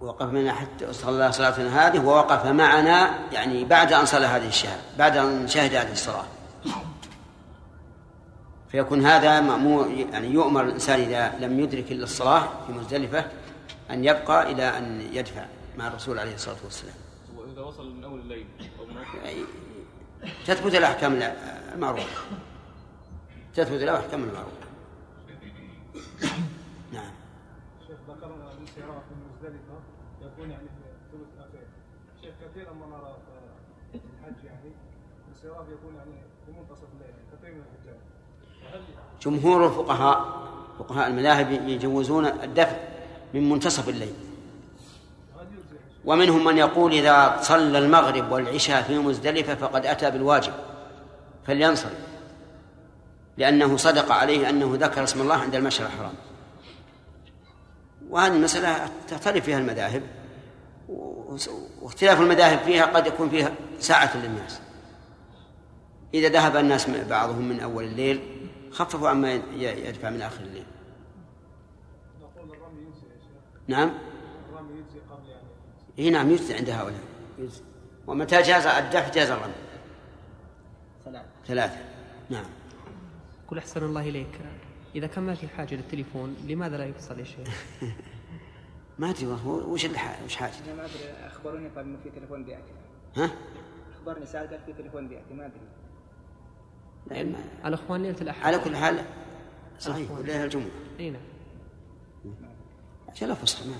وقف معنا حتى صلى صلاتنا هذه ووقف معنا يعني بعد أن صلى هذه الشهادة بعد أن شهد هذه الصلاة. فيكون هذا مأمور يعني يؤمر الإنسان إذا لم يدرك إلا الصلاة في مزدلفة أن يبقى إلى أن يدفع مع الرسول عليه الصلاة والسلام. وإذا وصل من أول الليل. تثبت الأحكام المعروفة تثبت له أحكام المعروفة نعم. الشيخ ذكرنا الانصراف من مزدلفه يكون يعني في ثلث الاخير شيخ كثيرا ما نرى في الحج يعني الانصراف يكون يعني في منتصف الليل يعني كثير من الحجاج. جمهور الفقهاء فقهاء المذاهب يجوزون الدفع من منتصف الليل هل يجزي يا شيخ؟ ومنهم من يقول إذا صلى المغرب والعشاء في مزدلفة فقد أتى بالواجب فلينصرف لأنه صدق عليه أنه ذكر اسم الله عند المشعر الحرام. وهذه المسألة تختلف فيها المذاهب واختلاف المذاهب فيها قد يكون فيها ساعة للناس. إذا ذهب الناس بعضهم من أول الليل خففوا عما يدفع من آخر الليل. نعم الرمي يجزي قبل يعني إي نعم يجزي عند هؤلاء. يجزي. ومتى جاز الدفع؟ جاز الرمي. ثلاثة. نعم. قل أحسن الله إليك. إذا كان ما في حاجة للتليفون لماذا لا يفصل يا شيخ؟ ما أدري هو وش الح- وش حاجة؟ أنا ما أدري أخبروني قال إنه في تليفون بيأتي. ها؟ أخبرني سعد قال في تليفون بيأتي ما أدري. لا، ما- الأخوان ليلة الأحد على كل حال صحيح وليلة الجمعة أي نعم. عشان لا فصل ما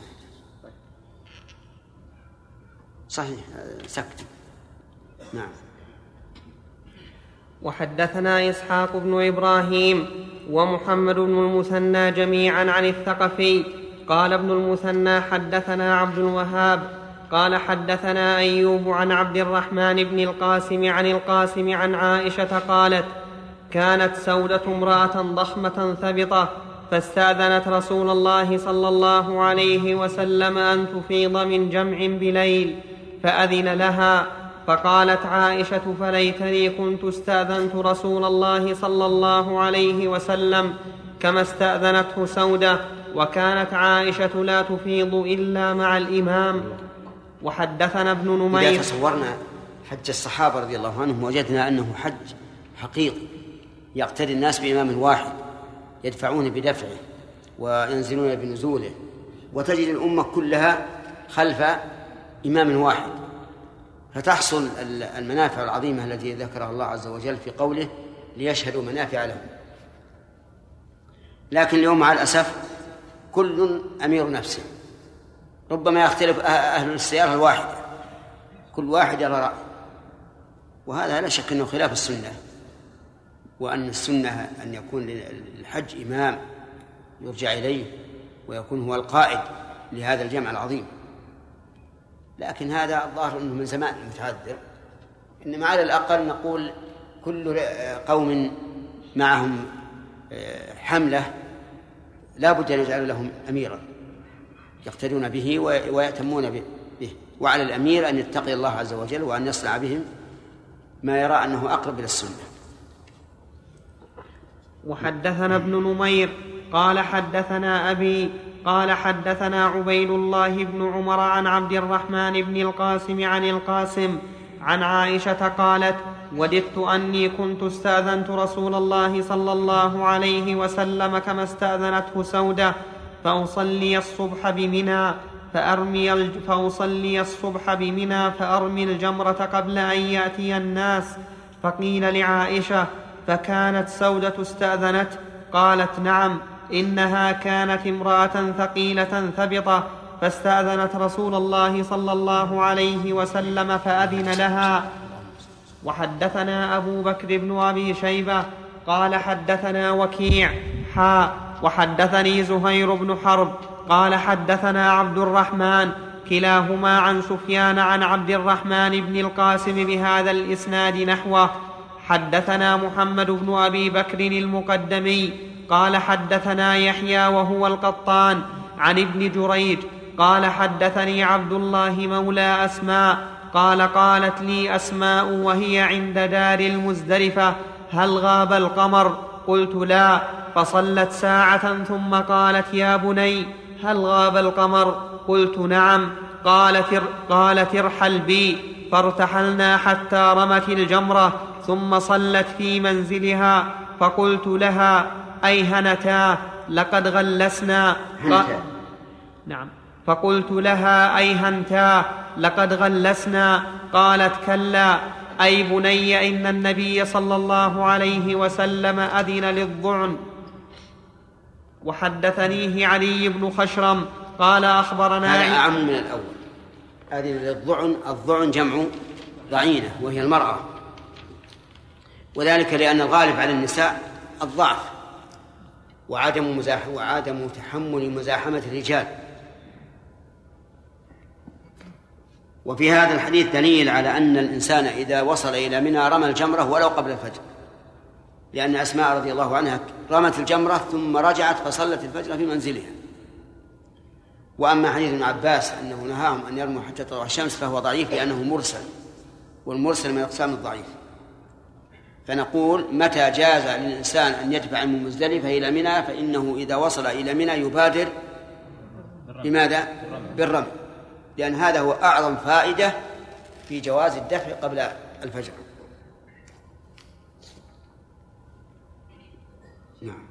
صحيح آه، سكت نعم. وحدثنا إسحاق بن إبراهيم ومحمد بن المثنى جميعا عن الثقفي. قال ابن المثنى حدثنا عبد الوهاب. قال حدثنا أيوب عن عبد الرحمن بن القاسم عن القاسم عن عائشة قالت كانت سودة امرأة ضخمة ثبطه فاستأذنت رسول الله صلى الله عليه وسلم أن تفيض من جمع بليل. فأذن لها فقالت عائشة فليتني كنت استأذنت رسول الله صلى الله عليه وسلم كما استأذنته سودة وكانت عائشة لا تفيض إلا مع الإمام. وحدثنا ابن إذا نمير تصورنا حج الصحابة رضي الله عنهم وجدنا أنه حج حقيقي يقتدي الناس بإمام واحد يدفعون بدفعه وينزلون بنزوله وتجد الأمة كلها خلف إمام واحد. فتحصل المنافع العظيمة التي ذكرها الله عز وجل في قوله ليشهدوا منافع لهم. لكن اليوم مع الأسف كل أمير نفسه ربما يختلف أهل السيارة الواحدة. كل واحد يرى رأي وهذا لا شك أنه خلاف السنة. وأن السنة أن يكون للحج إمام يرجع إليه ويكون هو القائد لهذا الجمع العظيم. لكن هذا الظاهر أنه من زمان متعذر إنما على الأقل نقول كل قوم معهم آه، حملة لا بد أن يجعل لهم أميرا يقتدون به ويأتمون به. وعلى الأمير أن يتقي الله عز وجل وأن يصنع بهم ما يرى أنه أقرب إلى السنة. وحدثنا ابن نمير قال حدثنا أبي قال حدثنا عبيد الله بن عمر عن عبد الرحمن بن القاسم عن القاسم عن عائشة قالت وددت أني كنت استأذنت رسول الله صلى الله عليه وسلم كما استأذنته سودة فأصلي الصبح بمنى فأرمي فأصلي الصبح بمنى فأرمي الجمرة قبل أن يأتي الناس. فقيل لعائشة فكانت سودة استأذنت؟ قالت نعم. إنها كانت امرأة ثقيلة ثبطة فاستأذنت رسول الله صلى الله عليه وسلم فأذن لها. وحدثنا أبو بكر بن أبي شيبة قال حدثنا وكيع حاء وحدثني زهير بن حرب قال حدثنا عبد الرحمن كلاهما عن سفيان عن عبد الرحمن بن القاسم بهذا الإسناد نحوه. حدثنا محمد بن أبي بكر المقدمي قال حدثنا يحيى وهو القطان عن ابن جريج قال حدثني عبد الله مولى أسماء قال قالت لي أسماء وهي عند دار المزدلفة هل غاب القمر؟ قلت لا فصلت ساعة ثم قالت يا بني هل غاب القمر؟ قلت نعم. قالت, قالت ارحل بي. فارتحلنا حتى رمت الجمرة ثم صلت في منزلها فقلت لها أيهنتا لقد غلسنا. نعم. فقلت لها أيهنتا لقد غلسنا. قالت كلا. أي بني إن النبي صلى الله عليه وسلم أذن للضعن. وحدثنيه علي بن خشرم. قال أخبرنا هذا أعم من الأول. أذن للضعن الضعن جمع ضعينة وهي المرأة. وذلك لأن الغالب على النساء الضعف. وعدم مزاح وعدم تحمل مزاحمة الرجال. وفي هذا الحديث دليل على أن الإنسان إذا وصل إلى منى رمى الجمرة ولو قبل الفجر. لأن أسماء رضي الله عنها رمت الجمرة ثم رجعت فصلت الفجر في منزلها. وأما حديث ابن عباس أنه نهاهم أن يرموا حتى تطلع الشمس فهو ضعيف لأنه مرسل والمرسل من أقسام الضعيف. فنقول متى جاز للإنسان أن يدفع من مزدلفة إلى منى فإنه إذا وصل إلى منى يبادر بماذا؟ بالرمي. لأن هذا هو أعظم فائدة في جواز الدفع قبل الفجر. نعم.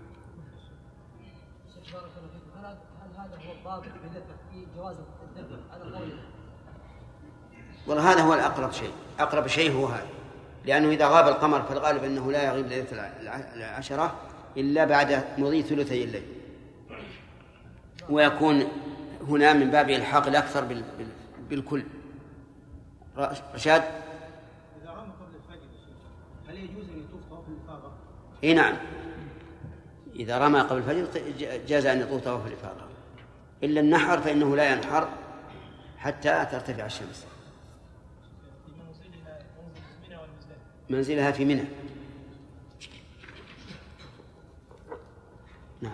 والله هذا هو الأقرب شيء. أقرب شيء هو هذا. لأنه إذا غاب القمر فالغالب أنه لا يغيب ليلة العشرة إلا بعد مضي ثلثي الليل. ويكون هنا من باب إلحاق الأكثر بالكل. رشاد؟ إذا رمى قبل الفجر هل يجوز أن يطوف طواف الإفاضة؟ إي نعم. إذا رمى قبل الفجر جاز أن يطوف طواف الإفاضة. إلا النحر فإنه لا ينحر حتى ترتفع الشمس. منزلها في منى. نعم.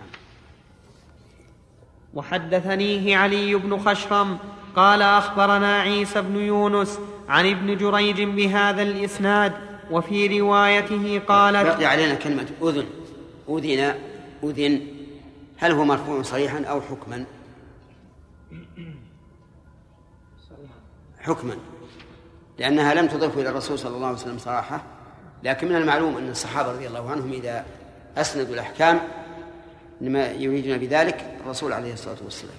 وحدثنيه علي بن خشرم قال أخبرنا عيسى بن يونس عن ابن جريج بهذا الإسناد وفي روايته قالت بقي علينا كلمة أذن. أذن أذن. هل هو مرفوع صريحا أو حكما؟ حكما. لأنها لم تضف إلى الرسول صلى الله عليه وسلم صراحة لكن من المعلوم أن الصحابة رضي الله عنهم إذا أسندوا الأحكام لما يريدون بذلك الرسول عليه الصلاة والسلام.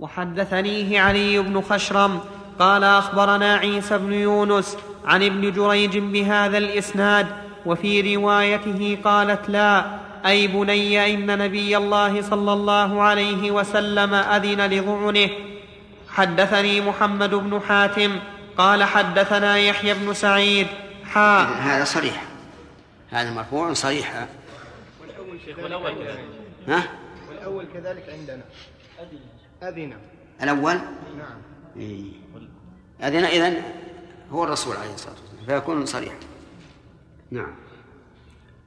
وحدثنيه علي بن خشرم قال أخبرنا عيسى بن يونس عن ابن جريج بهذا الإسناد وفي روايته قالت لا أي بني إن نبي الله صلى الله عليه وسلم أذن لظعنه حدثني محمد بن حاتم قال حدثنا يحيى بن سعيد. حا. هذا صريح. هذا مرفوع صريح. والأول شيخ والأول كذلك ها؟ والأول كذلك عندنا. أذن. الأول؟ نعم. إيه. أذن إذن هو الرسول عليه الصلاة والسلام فيكون صريحا نعم.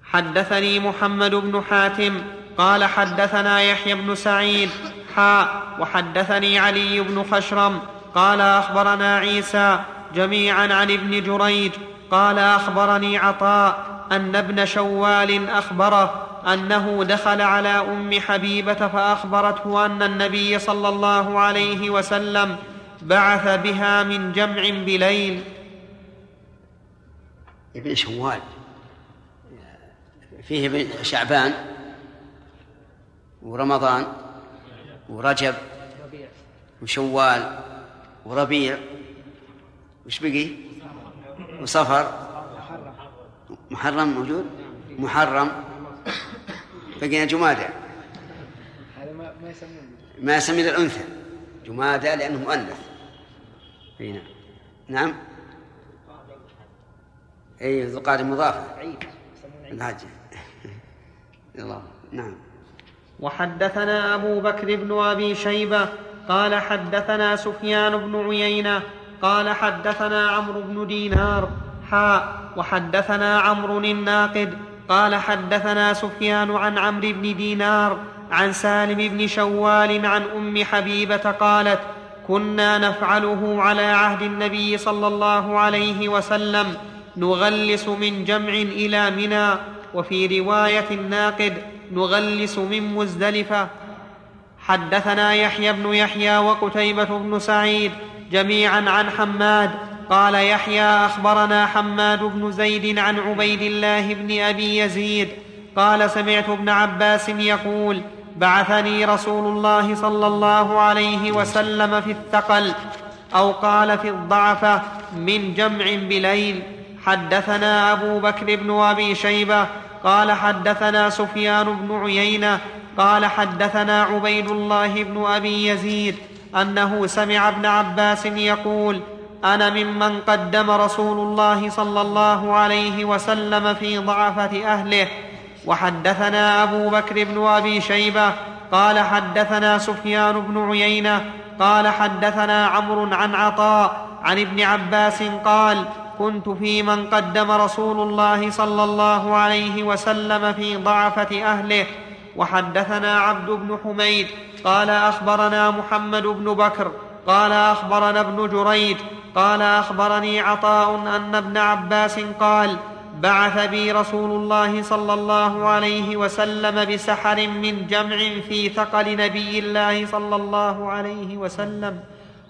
حدثني محمد بن حاتم قال حدثنا يحيى بن سعيد حاء وحدثني علي بن خشرم قال أخبرنا عيسى جميعا عن ابن جريج قال أخبرني عطاء أن ابن شوال أخبره أنه دخل على أم حبيبة فأخبرته أن النبي صلى الله عليه وسلم بعث بها من جمع بليل. ابن شوال. فيه ابن شعبان ورمضان. ورجب وشوال وربيع. وش بقي؟ وصفر. محرم موجود؟ محرم. بقينا جمادى. ما يسمي الأنثى جمادى لأنه مؤنث. أي نعم. أي ذو القعدة مضافة. الحج الله نعم. وحدثنا أبو بكر بن أبي شيبة قال حدثنا سفيان بن عيينة قال حدثنا عمرو بن دينار حاء وحدثنا عمرو الناقد قال حدثنا سفيان عن عمرو بن دينار عن سالم بن شوال عن أم حبيبة قالت كنا نفعله على عهد النبي صلى الله عليه وسلم نغلس من جمع إلى منى. وفي رواية الناقد نغلس من مزدلفة. حدثنا يحيى بن يحيى وقتيبة بن سعيد جميعا عن حماد. قال يحيى أخبرنا حماد بن زيد عن عبيد الله بن أبي يزيد. قال سمعت ابن عباس يقول بعثني رسول الله صلى الله عليه وسلم في الثقل أو قال في الضعفة من جمع بليل. حدثنا أبو بكر بن أبي شيبة قال حدثنا سفيان بن عيينة قال حدثنا عبيد الله بن أبي يزيد أنه سمع ابن عباس يقول أنا ممن قدم رسول الله صلى الله عليه وسلم في ضعفة أهله. وحدثنا أبو بكر بن أبي شيبة قال حدثنا سفيان بن عيينة قال حدثنا عمرو عن عطاء عن ابن عباس قال كنت في من قدم رسول الله صلى الله عليه وسلم في ضعفة أهله وحدثنا عبد بن حميد قال أخبرنا محمد بن بكر قال أخبرنا ابن جريج قال أخبرني عطاء أن ابن عباس قال بعث بي رسول الله صلى الله عليه وسلم بسحر من جمع في ثقل نبي الله صلى الله عليه وسلم.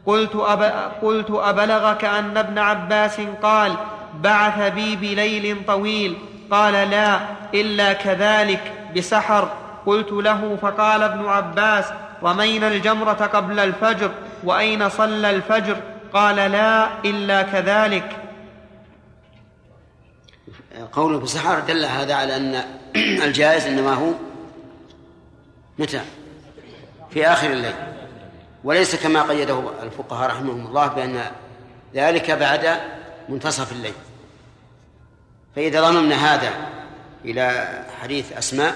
قلت, أب... قلت أبلغك أن ابن عباس قال بعث بي بليل طويل. قال لا إلا كذلك بسحر. قلت له فقال ابن عباس رمينا الجمرة قبل الفجر وأين صلى الفجر؟ قال لا إلا كذلك. قوله بسحر دل هذا على أن الجائز إنما هو متى؟ في آخر الليل. وليس كما قيده الفقهاء رحمهم الله بأن ذلك بعد منتصف الليل. فإذا ضممنا هذا إلى حديث أسماء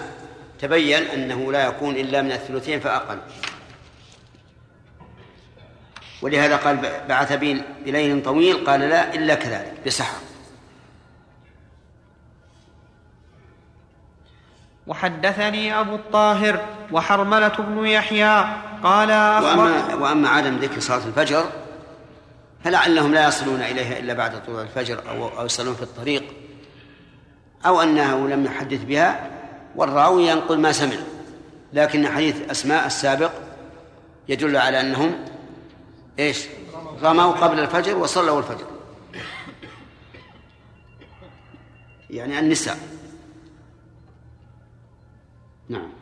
تبين أنه لا يكون إلا من الثلثين فأقل. ولهذا قال بعث بي بليل طويل قال لا إلا كذلك بسحر. وحدثني أبو الطاهر وحرملة بن يحيى قال وأما, وأما عدم ذكر صلاة الفجر فلعلهم لا يصلون إليها إلا بعد طلوع الفجر أو, أو يصلون في الطريق أو أنه لم يحدث بها والراوي ينقل ما سمع. لكن حديث أسماء السابق يدل على أنهم إيش؟ رموا قبل الفجر وصلوا الفجر. يعني النساء. نعم.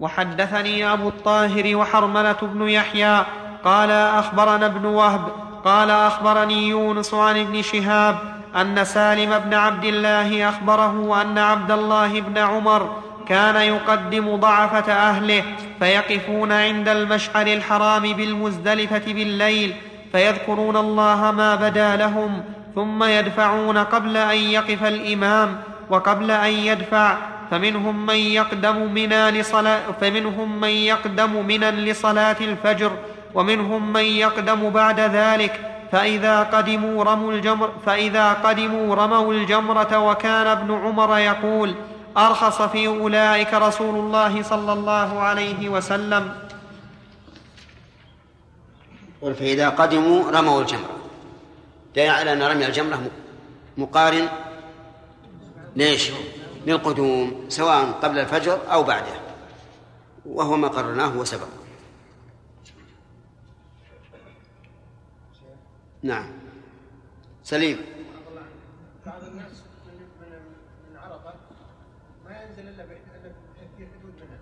وحدثني أبو الطاهر وحرملة بن يحيى قال أخبرنا ابن وهب قال أخبرني يونس عن ابن شهاب أن سالم بن عبد الله أخبره أن عبد الله بن عمر كان يقدم ضعفة أهله فيقفون عند المشعر الحرام بالمزدلفة بالليل فيذكرون الله ما بدا لهم ثم يدفعون قبل أن يقف الإمام وقبل أن يدفع فمنهم من يقدم منا لصلاة فمنهم من يقدم منا لصلاة الفجر ومنهم من يقدم بعد ذلك. فإذا قدموا رموا الجمر فإذا قدموا رموا الجمرة وكان ابن عمر يقول أرخص في أولئك رسول الله صلى الله عليه وسلم. قل فإذا قدموا رموا الجمرة. دل على أن رمي الجمرة مقارن ليش؟ للقدوم سواء قبل الفجر أو بعده. وهو ما قررناه وسبق. نعم. سليم. بعض الناس من عرفة ما ينزل إلا في حدود منى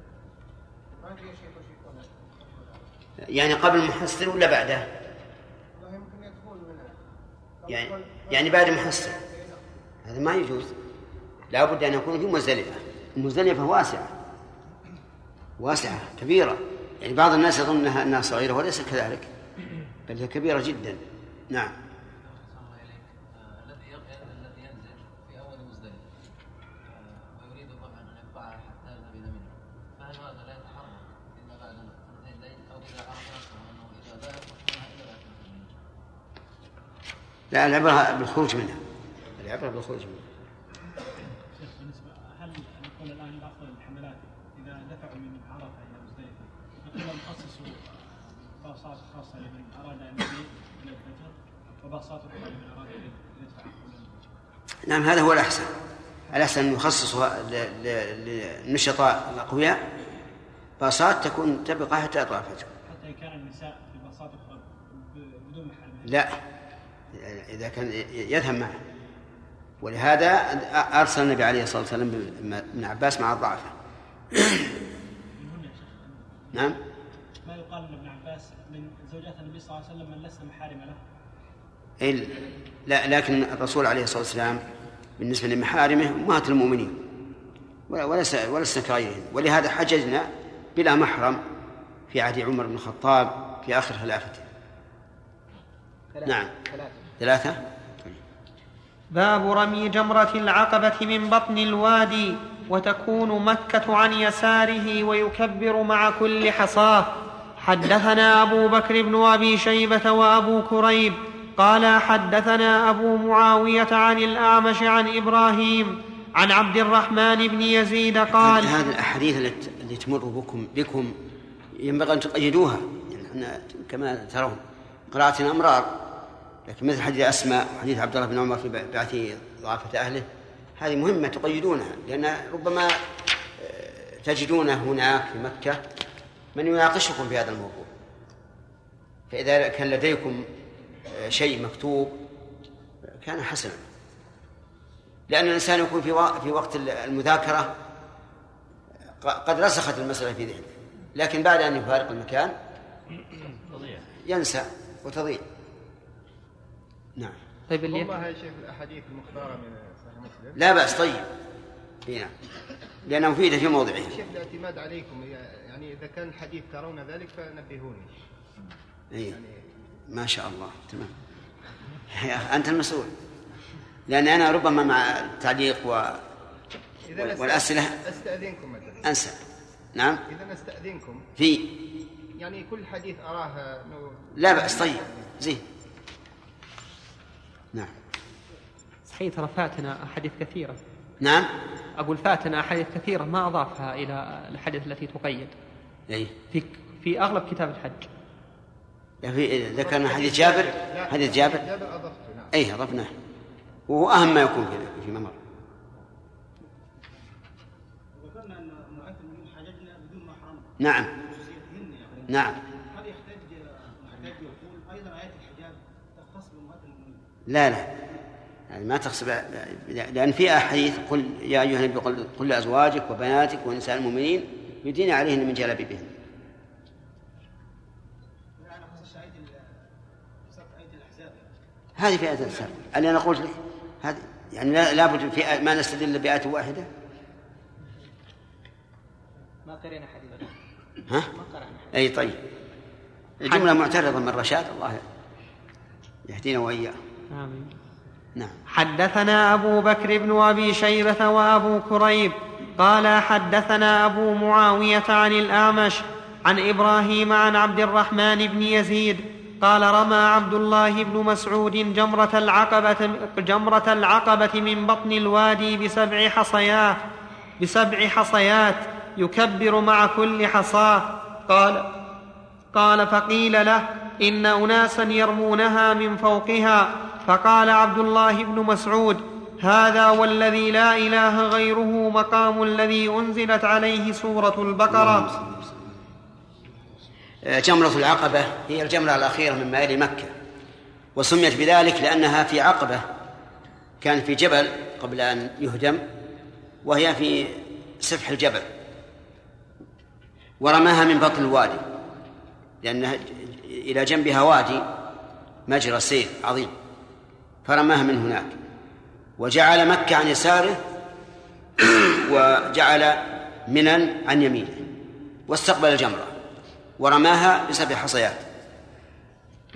ما شيء يعني قبل المحصل ولا بعده؟ يعني يعني بعد المحصل. هذا ما يجوز. لا بد أن يكون في مزدلفة. المزدلفة واسعة. واسعة كبيرة. يعني بعض الناس يظن أنها أنها صغيرة وليس كذلك. بل هي كبيرة جدا. نعم. الذي الذي ينزل في اول مزدلفه ويريد طبعا ان يقطعها حتى يذهب إلى منى فهل هذا لا يتحرك الا بعد ثلثي الليل أو اذا عرف نفسه انه اذا لا يخرج منها الا بعد ثلثي الليل لا العبرة بالخروج منها العبرة بالخروج منها شيخ بالنسبة هل نقول الان بعض الحملات اذا دفعوا من عرفه إلى مزدلفه نقول لهم خصصوا باصات خاصة لمن أراد أن يبيت إلى الفجر وباصات أخرى لمن أراد أن يدفع. قبل الفجر. نعم هذا هو الأحسن. الأحسن أن ل- للنشطاء الأقوياء. باصات تكون تبقى حتى الفجر. حتى إن كان النساء في باصات بدون محارم لا. إذا كان يذهب معه. ولهذا أرسل النبي عليه الصلاة والسلام ابن عباس مع الضعفة. نعم. ما يقال إن ابن عباس من زوجات النبي صلى الله عليه وسلم من لسن محارم له؟ إلا لا لكن الرسول عليه الصلاة والسلام بالنسبة لمحارمه أمهات المؤمنين ولا- وليس ولسنا كغيرهم. ولهذا حججنا بلا محرم في عهد عمر بن الخطاب في آخر خلافته. نعم. ثلاثة؟ باب رمي جمرة العقبة من بطن الوادي. وتكون مكة عن يساره ويكبر مع كل حصاة. حدثنا أبو بكر بن أبي شيبة وأبو كريب قال حدثنا أبو معاوية عن الأعمش عن إبراهيم عن عبد الرحمن بن يزيد قال هذه الأحاديث التي تمر بكم بكم ينبغي أن تقيدوها. يعني إحنا كما ترون قراءة أمرار لكن مثل حديث أسماء وحديث عبد الله بن عمر في بعثه ضعفة أهله هذه مهمة تقيدونها لأن ربما آه، تجدون هناك في مكة من يناقشكم في هذا الموضوع. فإذا كان لديكم آه، شيء مكتوب آه، كان حسنا. لأن الإنسان يكون في في وقت المذاكرة قد رسخت المسألة في ذهنه. لكن بعد أن يفارق المكان تضيع. ينسى وتضيع. نعم. طيب اللي والله يا شيخ الأحاديث المختارة من لا بأس طيب. نعم لأنها مفيدة في موضعها. شيخ الاعتماد عليكم. يعني إذا كان الحديث ترون ذلك فنبهوني. إي ما شاء الله. تمام. أنت المسؤول. لأن أنا ربما مع التعليق و... إذا والأسئلة. أستأذنكم مثلا. أنسى. نعم. إذا استاذنكم في. يعني كل حديث أراه انه لا بأس طيب. زين. نعم. صحيح ترى فاتنا أحاديث كثيرة. نعم. أقول فاتنا أحاديث كثيرة ما أضافها إلى الحديث التي تقيد. أي في في أغلب كتاب الحج. يعني في ذكرنا حديث جابر حديث جابر. جابر اضفته نعم أي أضفناه. وهو أهم ما يكون في فيما مر ذكرنا أن امهات المؤمنين حججنا بدون محرم نعم. نعم. هل يحتاج محتاج يقول أيضا ايات الحجاب تختص بامهات المؤمنين لا لا. يعني ما تخص لأن في أحاديث قل يا أيها النبي قل, قل لأزواجك وبناتك ونساء المؤمنين يدين عليهن من جلابيبهن هذه في آية الأحزاب اللي أنا قلت لك هذه يعني لا لابد في آية- ما نستدل بآية واحدة. ما قرينا حديث. ها؟ ما قرأنا حديث. أي طيب. الجملة معترضة من رشاد الله يهدينا وإياه. آمين. نعم. حدثنا أبو بكر بن أبي شيبة وأبو كريب قال حدثنا أبو معاوية عن الأعمش عن إبراهيم عن عبد الرحمن بن يزيد قال رمى عبد الله بن مسعود جمرة العقبة جمرة العقبة من بطن الوادي بسبع حصيات بسبع حصيات يكبر مع كل حصاة. قال قال فقيل له إن أناسا يرمونها من فوقها فقال عبد الله بن مسعود هذا والذي لا إله غيره مقام الذي أنزلت عليه سورة البقرة. جمرة العقبة هي الجمرة الأخيرة من مائل مكة وسميت بذلك لأنها في عقبة كان في جبل قبل أن يهدم وهي في سفح الجبل ورماها من بطن الوادي لأن إلى جنبها وادي مجرى سيل عظيم. فرماها من هناك. وجعل مكة عن يساره وجعل منى عن يمينه. واستقبل الجمرة. ورماها بسبع حصيات.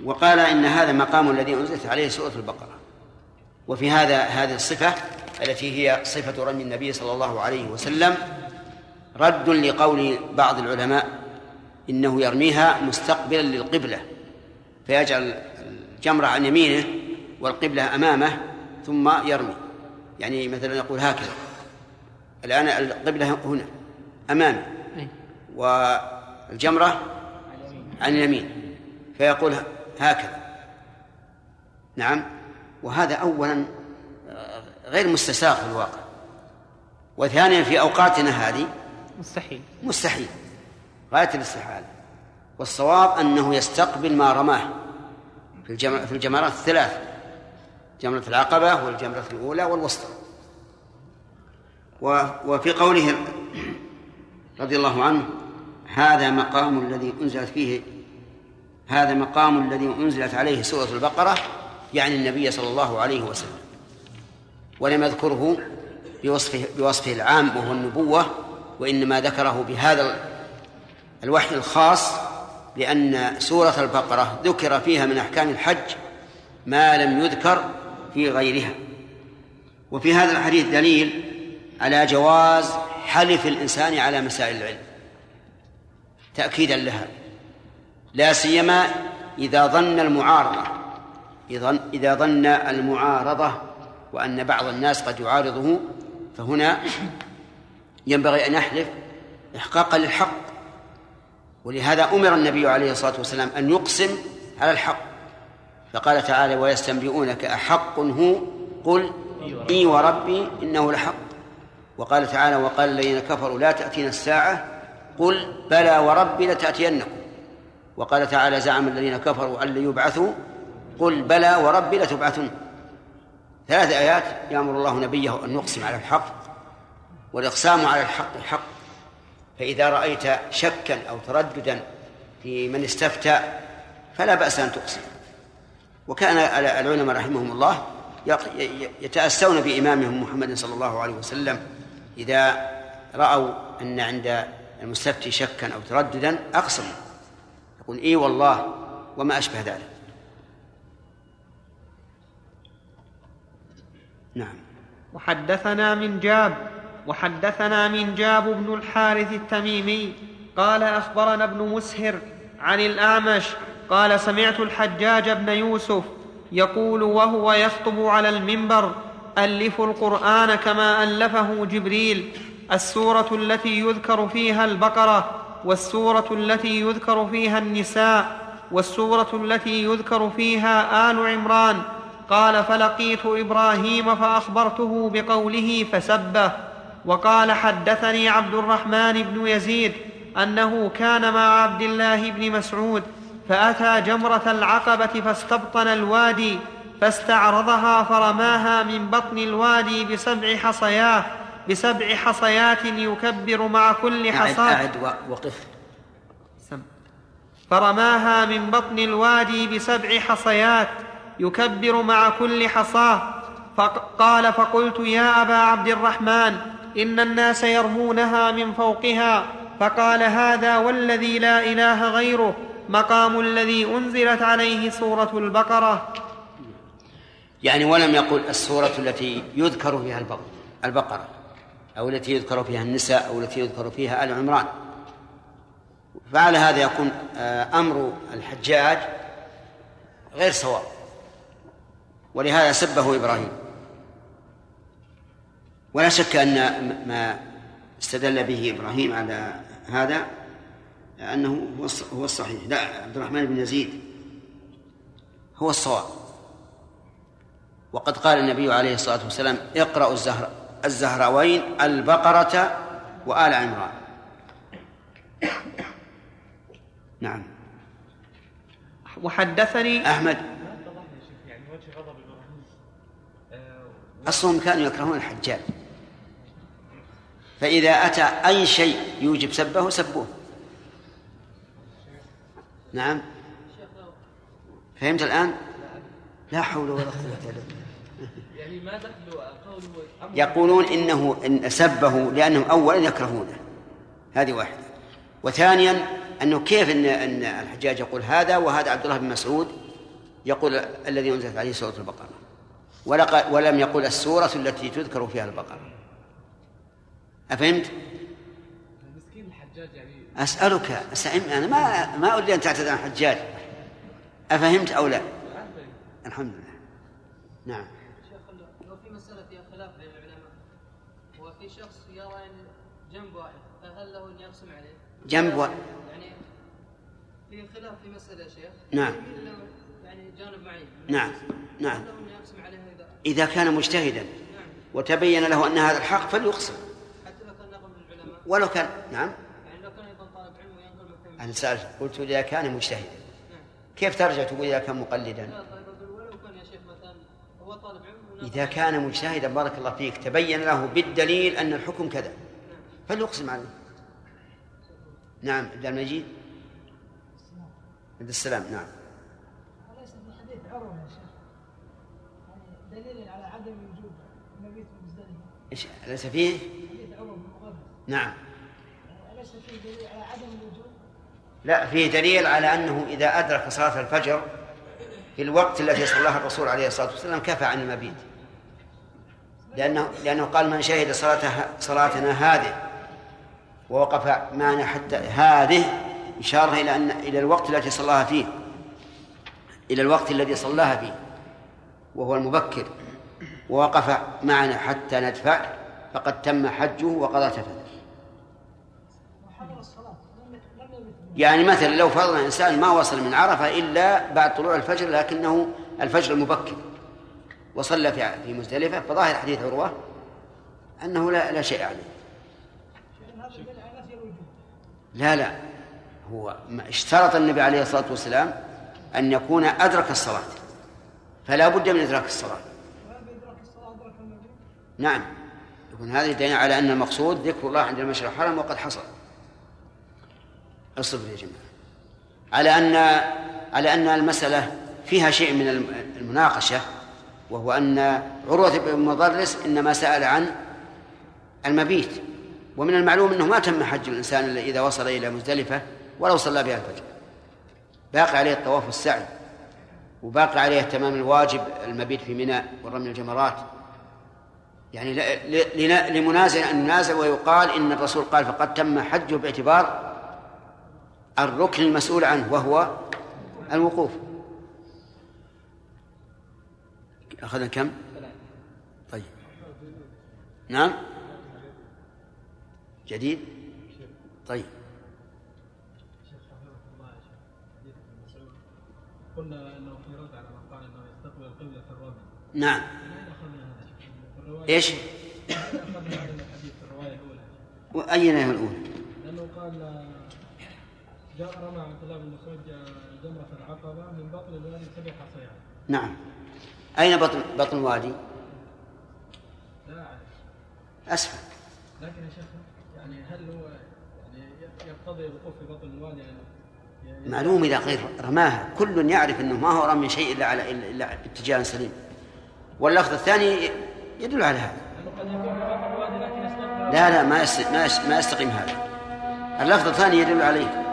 وقال إن هذا مقام الذي أنزلت عليه سورة البقرة. وفي هذا هذه الصفة التي هي صفة رمي النبي صلى الله عليه وسلم رد لقول بعض العلماء إنه يرميها مستقبلا للقبلة. فيجعل الجمرة عن يمينه والقبلة أمامه ثم يرمي. يعني مثلا يقول هكذا. الآن القبلة هنا أمامي. والجمرة عن اليمين. فيقول هكذا. نعم. وهذا أولا غير مستساغ في الواقع. وثانيا في أوقاتنا هذه مستحيل. مستحيل. غاية الاستحالة. والصواب أنه يستقبل ما رماه في الجمرات الثلاث. جمرة العقبة والجمرة الأولى والوسطى. وفي قوله رضي الله عنه هذا مقام الذي أنزلت فيه هذا مقام الذي أنزلت عليه سورة البقرة يعني النبي صلى الله عليه وسلم. ولم يذكره بوصفه بوصفه العام وهو النبوة وإنما ذكره بهذا الوحي الخاص لأن سورة البقرة ذكر فيها من أحكام الحج ما لم يذكر في غيرها. وفي هذا الحديث دليل على جواز حلف الإنسان على مسائل العلم تأكيدا لها. لا سيما إذا ظن المعارضة إذا ظن المعارضة وأن بعض الناس قد يعارضه فهنا ينبغي أن يحلف إحقاقا للحق. ولهذا أمر النبي عليه الصلاة والسلام أن يقسم على الحق. فقال تعالى ويستنبئونك أحق هو قل إي وربي. إنه لحق. وقال تعالى وقال الذين كفروا لا تأتينا الساعة قل بلى وربي لتأتينكم. وقال تعالى زعم الذين كفروا أن يبعثوا قل بلى وربي لتبعثن. ثلاث آيات يأمر الله نبيه أن يقسم على الحق والإقسام على الحق حق فإذا رأيت شكا أو ترددا في من استفتى فلا بأس أن تقسم. وكان العلماء رحمهم الله يتأسون بإمامهم محمد صلى الله عليه وسلم إذا رأوا أن عند المستفتي شكا أو ترددا أقسموا. يقول إي والله وما أشبه ذلك. نعم. وحدثنا من جاب وحدثنا من جاب بن الحارث التميمي قال أخبرنا ابن مسهر عن الأعمش قال سمعت الحجاج بن يوسف يقول وهو يخطب على المنبر الفوا القرآن كما ألفه جبريل السورة التي يذكر فيها البقرة والسورة التي يذكر فيها النساء والسورة التي يذكر فيها آل عمران. قال فلقيت إبراهيم فأخبرته بقوله فسبه. وقال حدثني عبد الرحمن بن يزيد أنه كان مع عبد الله بن مسعود فأتى جمرة العقبة فاستبطن الوادي فاستعرضها فرماها من بطن الوادي بسبع حصيات بسبع حصيات يكبر مع كل حصاة. أعد وقف. سم. فرماها من بطن الوادي بسبع حصيات يكبر مع كل حصاة. فقال فقلت يا أبا عبد الرحمن إن الناس يرمونها من فوقها. فقال هذا والذي لا إله غيره. مقام الذي أنزلت عليه سورة البقرة. يعني ولم يقل السورة التي يذكر فيها البق- البقرة أو التي يذكر فيها النساء أو التي يذكر فيها آل عمران. فعلى هذا يكون آه، أمر الحجاج غير صواب. ولهذا سبه إبراهيم. ولا شك أن ما استدل به إبراهيم على هذا أنه هو الص- هو الصحيح. لا عبد الرحمن بن يزيد. هو الصواب. وقد قال النبي عليه الصلاة والسلام اقرأوا الزهر الزهراوين البقرة وآل عمران. نعم. وحدثني أحمد. أصلهم كانوا يكرهون الحجاج. فإذا أتى أي شيء يوجب سبه سبوه. نعم. فهمت الآن؟ لا حول ولا قوة إلا بالله. يعني ما دخل قوله يقولون إنه إن سبه لأنهم اولا يكرهونه. هذه واحدة. وثانيا أنه كيف ان إن الحجاج يقول هذا وهذا عبد الله بن مسعود يقول الذي أنزلت عليه سورة البقرة. ولق- ولم يقل السورة التي تذكر فيها البقرة. أفهمت؟ مسكين الحجاج يعني أسألك أسأل أنا ما ما أريد أن تعتذر عن الحجاج أفهمت أو لا؟ الحمد لله. نعم. لو في مسألة فيها خلاف بين العلماء وفي شخص يرى أن جنب واحد فهل له أن يقسم عليه؟ جنب و... يعني في خلاف في مسألة يا شيخ. نعم. يعني جانب معين. نعم. نعم. هل له أن يقسم عليها إذا؟ إذا كان مجتهدا. نعم. وتبين له أن هذا الحق فليقسم. حتى لو كان من العلماء. ولو كان نعم يعني لو كان أيضا طالب علم وينقل مثلا أنا سألت قلت إذا كان مجتهدا. نعم كيف ترجع تقول إذا كان مقلدا؟ لا طيب أقول ولو كان يا شيخ مثلا هو طالب علم ونقل إذا كان مجتهدا بارك الله فيك تبين له بالدليل أن الحكم كذا. فليقسم عليه. نعم عبد المجيد. عبد السلام نعم. وليس في حديث عروة يا شيخ. يعني دليل على عدم وجود المبيت في مزدلفة إيش ليس فيه؟ حديث عروة بن نعم. أليس فيه دليل على عدم الوجود لا فيه دليل على أنه إذا أدرك صلاة الفجر في الوقت الذي صلاها الرسول عليه الصلاة والسلام كفى عن المبيت. لأنه لأنه قال من شهد صلاتها صلاتنا هذه ووقف معنا حتى هذه إشارة إلى أن إلى الوقت الذي صلاها فيه. إلى الوقت الذي صلاها فيه وهو المبكر. ووقف معنا حتى ندفع فقد تم حجه وقضى تفته وحضر الصلاة لم يت- لم يبت يعني مثلا لو فرضنا إنسان ما وصل من عرفة إلا بعد طلوع الفجر لكنه الفجر المبكر وصلى في في مزدلفة فظاهر حديث عروة أنه لا لا شيء عليه. لا لا هو اشترط النبي عليه الصلاة والسلام أن يكون أدرك الصلاة فلا بد من إدراك الصلاة. نعم يكون هذا دليل على أن المقصود ذكر الله عند المشعر الحرام وقد حصل. الصبر يا جماعة. على أن على أن المسألة فيها شيء من الم- المناقشة وهو أن عروة بن مضرس إنما سأل عن المبيت ومن المعلوم أنه ما تم حج الإنسان إلا إذا وصل إلى مزدلفة ولو صلى بها الفجر. باقي عليه الطواف والسعي وباقي عليه تمام الواجب المبيت في منى ورمي الجمرات. يعني لمنازع أن ننازع ويقال إن الرسول قال فقد تم حجه باعتبار الركن المسؤول عنه وهو الوقوف. أخذنا كم؟ طيب. نعم. جديد؟ طيب. قلنا إنه في رد على من قال إنه يستقبل القبلة في الرمي. نعم. إيش؟ أخذنا هذا الحديث في الرواية وأين هي الأولى؟ لأنه قال جاء رمى الله بن مسعود جمرة العقبة من بطن الوادي سبع حصيات. نعم. أين بطن بطن الوادي؟ لا أعرف. أسفل. لكن يا شيخ يعني هل هو يعني يقتضي الوقوف في بطن الوادي؟ يعني معلوم إذا غير رماها. كل يعرف أنه ما هو رمي شيء إلا على إلا اتجاه سليم. واللفظ الثاني يدل على هذا. لا لا ما. ما يستقيم هذا. اللفظ الثاني يدل عليه.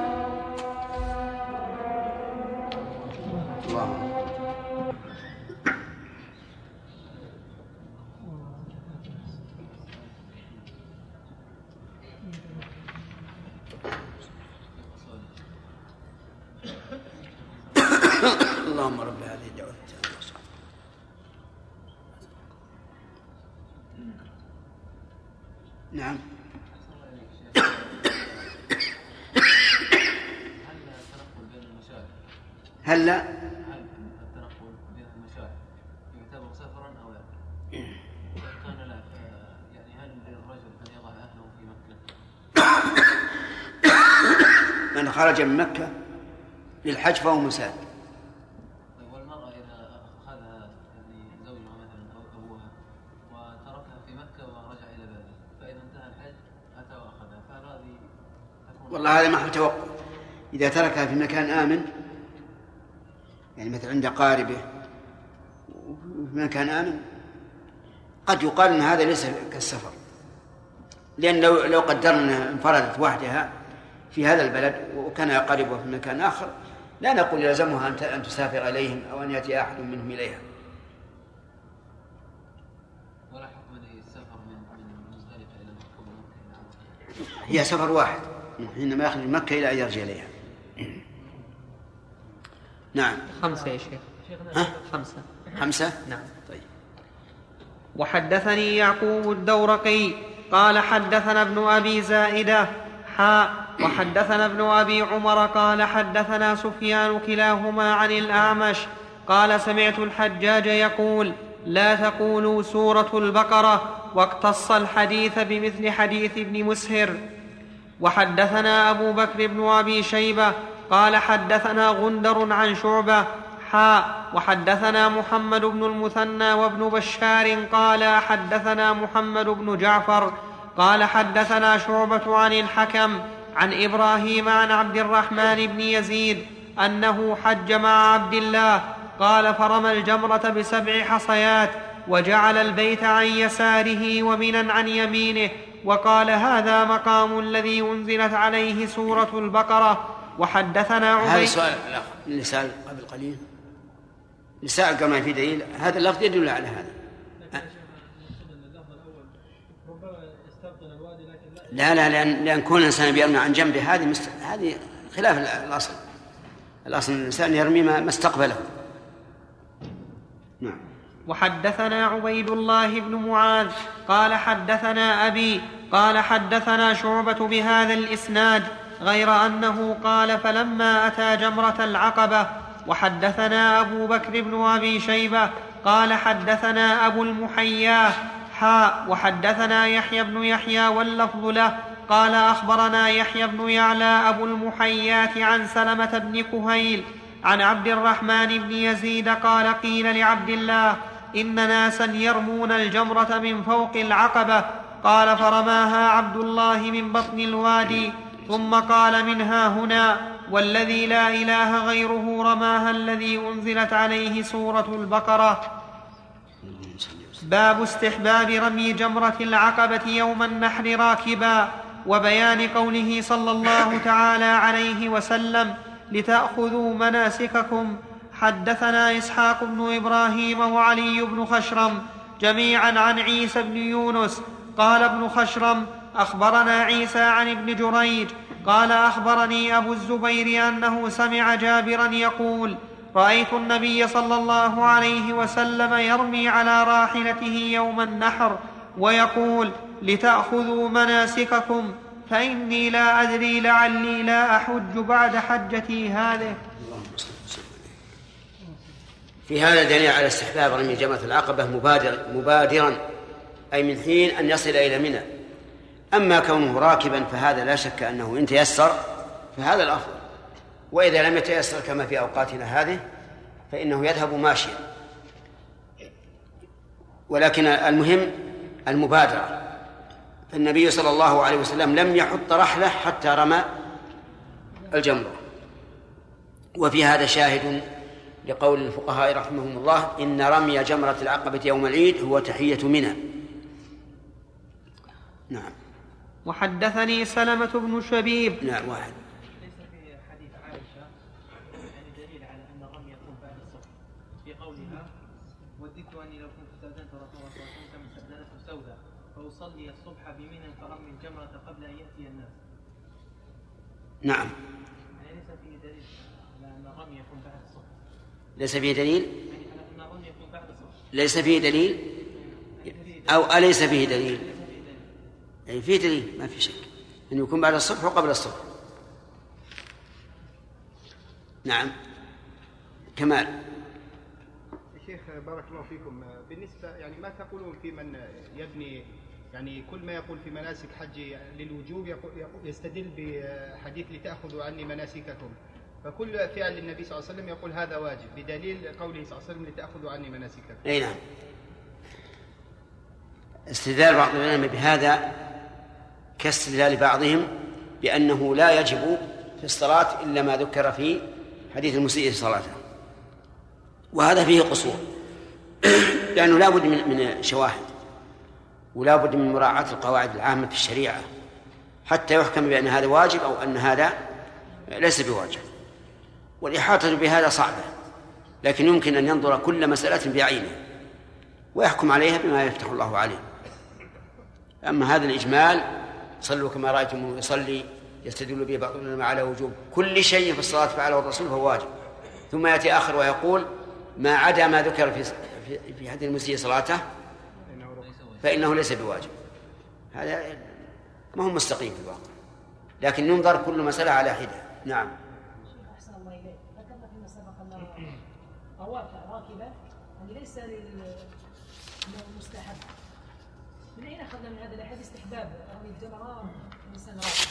من مكة للحج فهو مسافر. طيب والمرأة إذا أخذها يعني زوجها مثلا أو أبوها وتركها في مكة ورجع بلده فإذا انتهى الحج فهل هذه تكون والله هذا محل توقف. إذا تركها في مكان آمن يعني مثلا عند قاربه وفي مكان آمن قد يقال أن هذا ليس كالسفر. لأن لو لو قدرنا انفردت وحدها في هذا البلد وكان قاربها في مكان آخر. لا نقول يلزمها أن تسافر إليهم أو أن يأتي أحد منهم إليها. ولا حكم للسفر من إلى عرفه هي سفر واحد. حينما يخرج من مكة إلى أن يرجع إليها. نعم. خمسة يا شيخ. ها؟ خمسة. خمسة؟ نعم. طيب. وحدثني يعقوب الدورقي قال حدثنا ابن أبي زائدة حاء وحدثنا ابن أبي عمر قال حدثنا سفيان كلاهما عن الأعمش قال سمعت الحجاج يقول لا تقولوا سورة البقرة واقتص الحديث بمثل حديث ابن مسهر. وحدثنا أبو بكر بن أبي شيبة قال حدثنا غندر عن شعبة حاء وحدثنا محمد بن المثنى وابن بشار قال حدثنا محمد بن جعفر قال حدثنا شعبة عن الحكم عن إبراهيم عن عبد الرحمن بن يزيد أنه حج مع عبد الله قال فرمى الجمرة بسبع حصيات وجعل البيت عن يساره ومنا عن يمينه وقال هذا مقام الذي أنزلت عليه سورة البقرة وحدثنا هذا عبيد السؤال الأخ اللي سأل قبل قليل اللي سأل قبل ما في دليل هذا اللفظ يدل على هذا ربما يستبطن الوادي لكن لا لا لأن لأن كون الإنسان بيرمي عن جنبه هذه مست... هذه خلاف ال- الأصل. الأصل الإنسان يرمي ما استقبله. نعم. وحدثنا عبيد الله بن معاذ قال حدثنا أبي قال حدثنا شعبة بهذا الإسناد غير أنه قال فلما أتى جمرة العقبة وحدثنا أبو بكر بن أبي شيبة قال حدثنا أبو المحياه حاء وحدثنا يحيى بن يحيى واللفظ له. قال أخبرنا يحيى بن يعلى أبو المحياه عن سلمة بن كهيل عن عبد الرحمن بن يزيد قال قيل لعبد الله إن ناسا يرمون الجمرة من فوق العقبة. قال فرماها عبد الله من بطن الوادي. ثم قال منها هنا والذي لا إله غيره رماها الذي أنزلت عليه سورة البقرة. باب استحباب رمي جمرة العقبة يوم النحر راكبا وبيان قوله صلى الله تعالى عليه وسلم لتأخذوا مناسككم. حدثنا إسحاق بن إبراهيم وعلي بن خشرم جميعا عن عيسى بن يونس قال ابن خشرم أخبرنا عيسى عن ابن جريج قال أخبرني أبو الزبير أنه سمع جابرا يقول رأيت النبي صلى الله عليه وسلم يرمي على راحلته يوم النحر ويقول لتأخذوا مناسككم فإني لا أدري لعلي لا أحج بعد حجتي هذه. في هذا دليل على استحباب رمي جمرة العقبة مبادر مبادرا أي من حين أن يصل إلى منى. أما كونه راكبا فهذا لا شك أنه إن تيسر فهذا الأفضل. وإذا لم يتيسر كما في أوقاتنا هذه فإنه يذهب ماشيا. ولكن المهم المبادرة. فالنبي صلى الله عليه وسلم لم يحط رحله حتى رمى الجمرة. وفي هذا شاهد لقول الفقهاء رحمهم الله إن رمي جمرة العقبة يوم العيد هو تحية منى. نعم. وحدثني سلمة بن شبيب. نعم واحد ليس في حديث عائشة يعني دليل على أن الرمي يكون بعد الصبح في قولها وددت أني لو كنت استأذنت رسول الله صلى الله عليه وسلم كما استأذنته سودة فأصلي الصبح بمنى فرمي الجمرة قبل أن يأتي الناس. نعم. يعني ليس فيه دليل على أن الرمي يكون بعد الصبح. ليس فيه دليل؟ يعني على أن الرمي يكون بعد الصبح. ليس فيه دليل؟ أو أليس فيه دليل؟ أي فيه دليل. ما في شك. أن يكون بعد الصبح وقبل الصبح. نعم. كمال. شيخ بارك الله فيكم. بالنسبة يعني ما تقولون في من يبني يعني كل ما يقول في مناسك حج للوجوب يستدل بحديث لتأخذوا عني مناسككم. فكل فعل للنبي صلى الله عليه وسلم يقول هذا واجب بدليل قوله صلى الله عليه وسلم لتأخذوا عني مناسككم. أي نعم. استدلال بعض العلماء بهذا كاستدلال بعضهم بأنه لا يجب في الصلاة إلا ما ذكر في حديث المسيء صلاته. وهذا فيه قصور. لأنه لا بد من من شواهد. ولا بد من مراعاة القواعد العامة في الشريعة حتى يحكم بأن هذا واجب أو أن هذا ليس بواجب. والإحاطة بهذا صعبة لكن يمكن أن ينظر كل مسألة بعينها ويحكم عليها بما يفتح الله عليه. أما هذا الإجمال صلوا كما رأيتم يصلي يستدل به بعض العلماء على وجوب كل شيء في الصلاة فعله الرسول فهو واجب. ثم يأتي آخر ويقول ما عدا ما ذكر في في- حديث المسيء صلاته فإنه ليس بواجب. هذا ما هو مستقيم في الواقع. لكن ينظر كل مسألة على حدة. نعم. أحسن الله إليك. ذكرنا فيما سبق طواف راكبا يعني ليس من أين أخذنا من هذا استحباب. رمي الانسان راكب.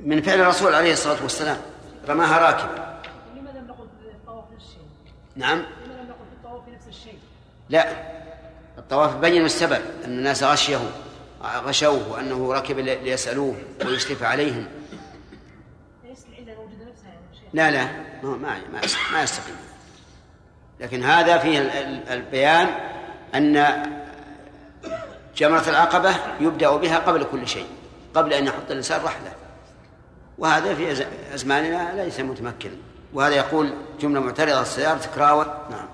من فعل الرسول عليه الصلاة والسلام. رماها راكبا لماذا لم نقل في الطواف نفس الشيء؟ نعم. لماذا لم نقل في الطواف نفس الشيء؟ لا. الطواف بين السبب أن الناس غشيه غشوه وأنه ركب لي- ليسألوه ويشرف عليهم. لا لا ما ما ما يست- ما يستقيم. لكن هذا فيه ال- ال- البيان أن جمرة العقبة يبدأ بها قبل كل شيء قبل أن يحط الإنسان رحلة. وهذا في أز- أزماننا ليس متمكن. وهذا يقول جملة معترضة السيارة تكراوت نعم.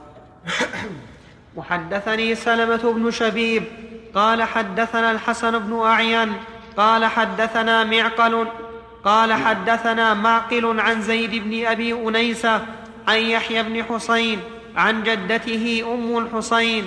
وحدثني سلمة بن شبيب قال حدثنا الحسن بن أعين قال حدثنا معقل قال حدثنا معقل عن زيد بن أبي أنيسة عن يحيى بن حسين عن جدته أم الحسين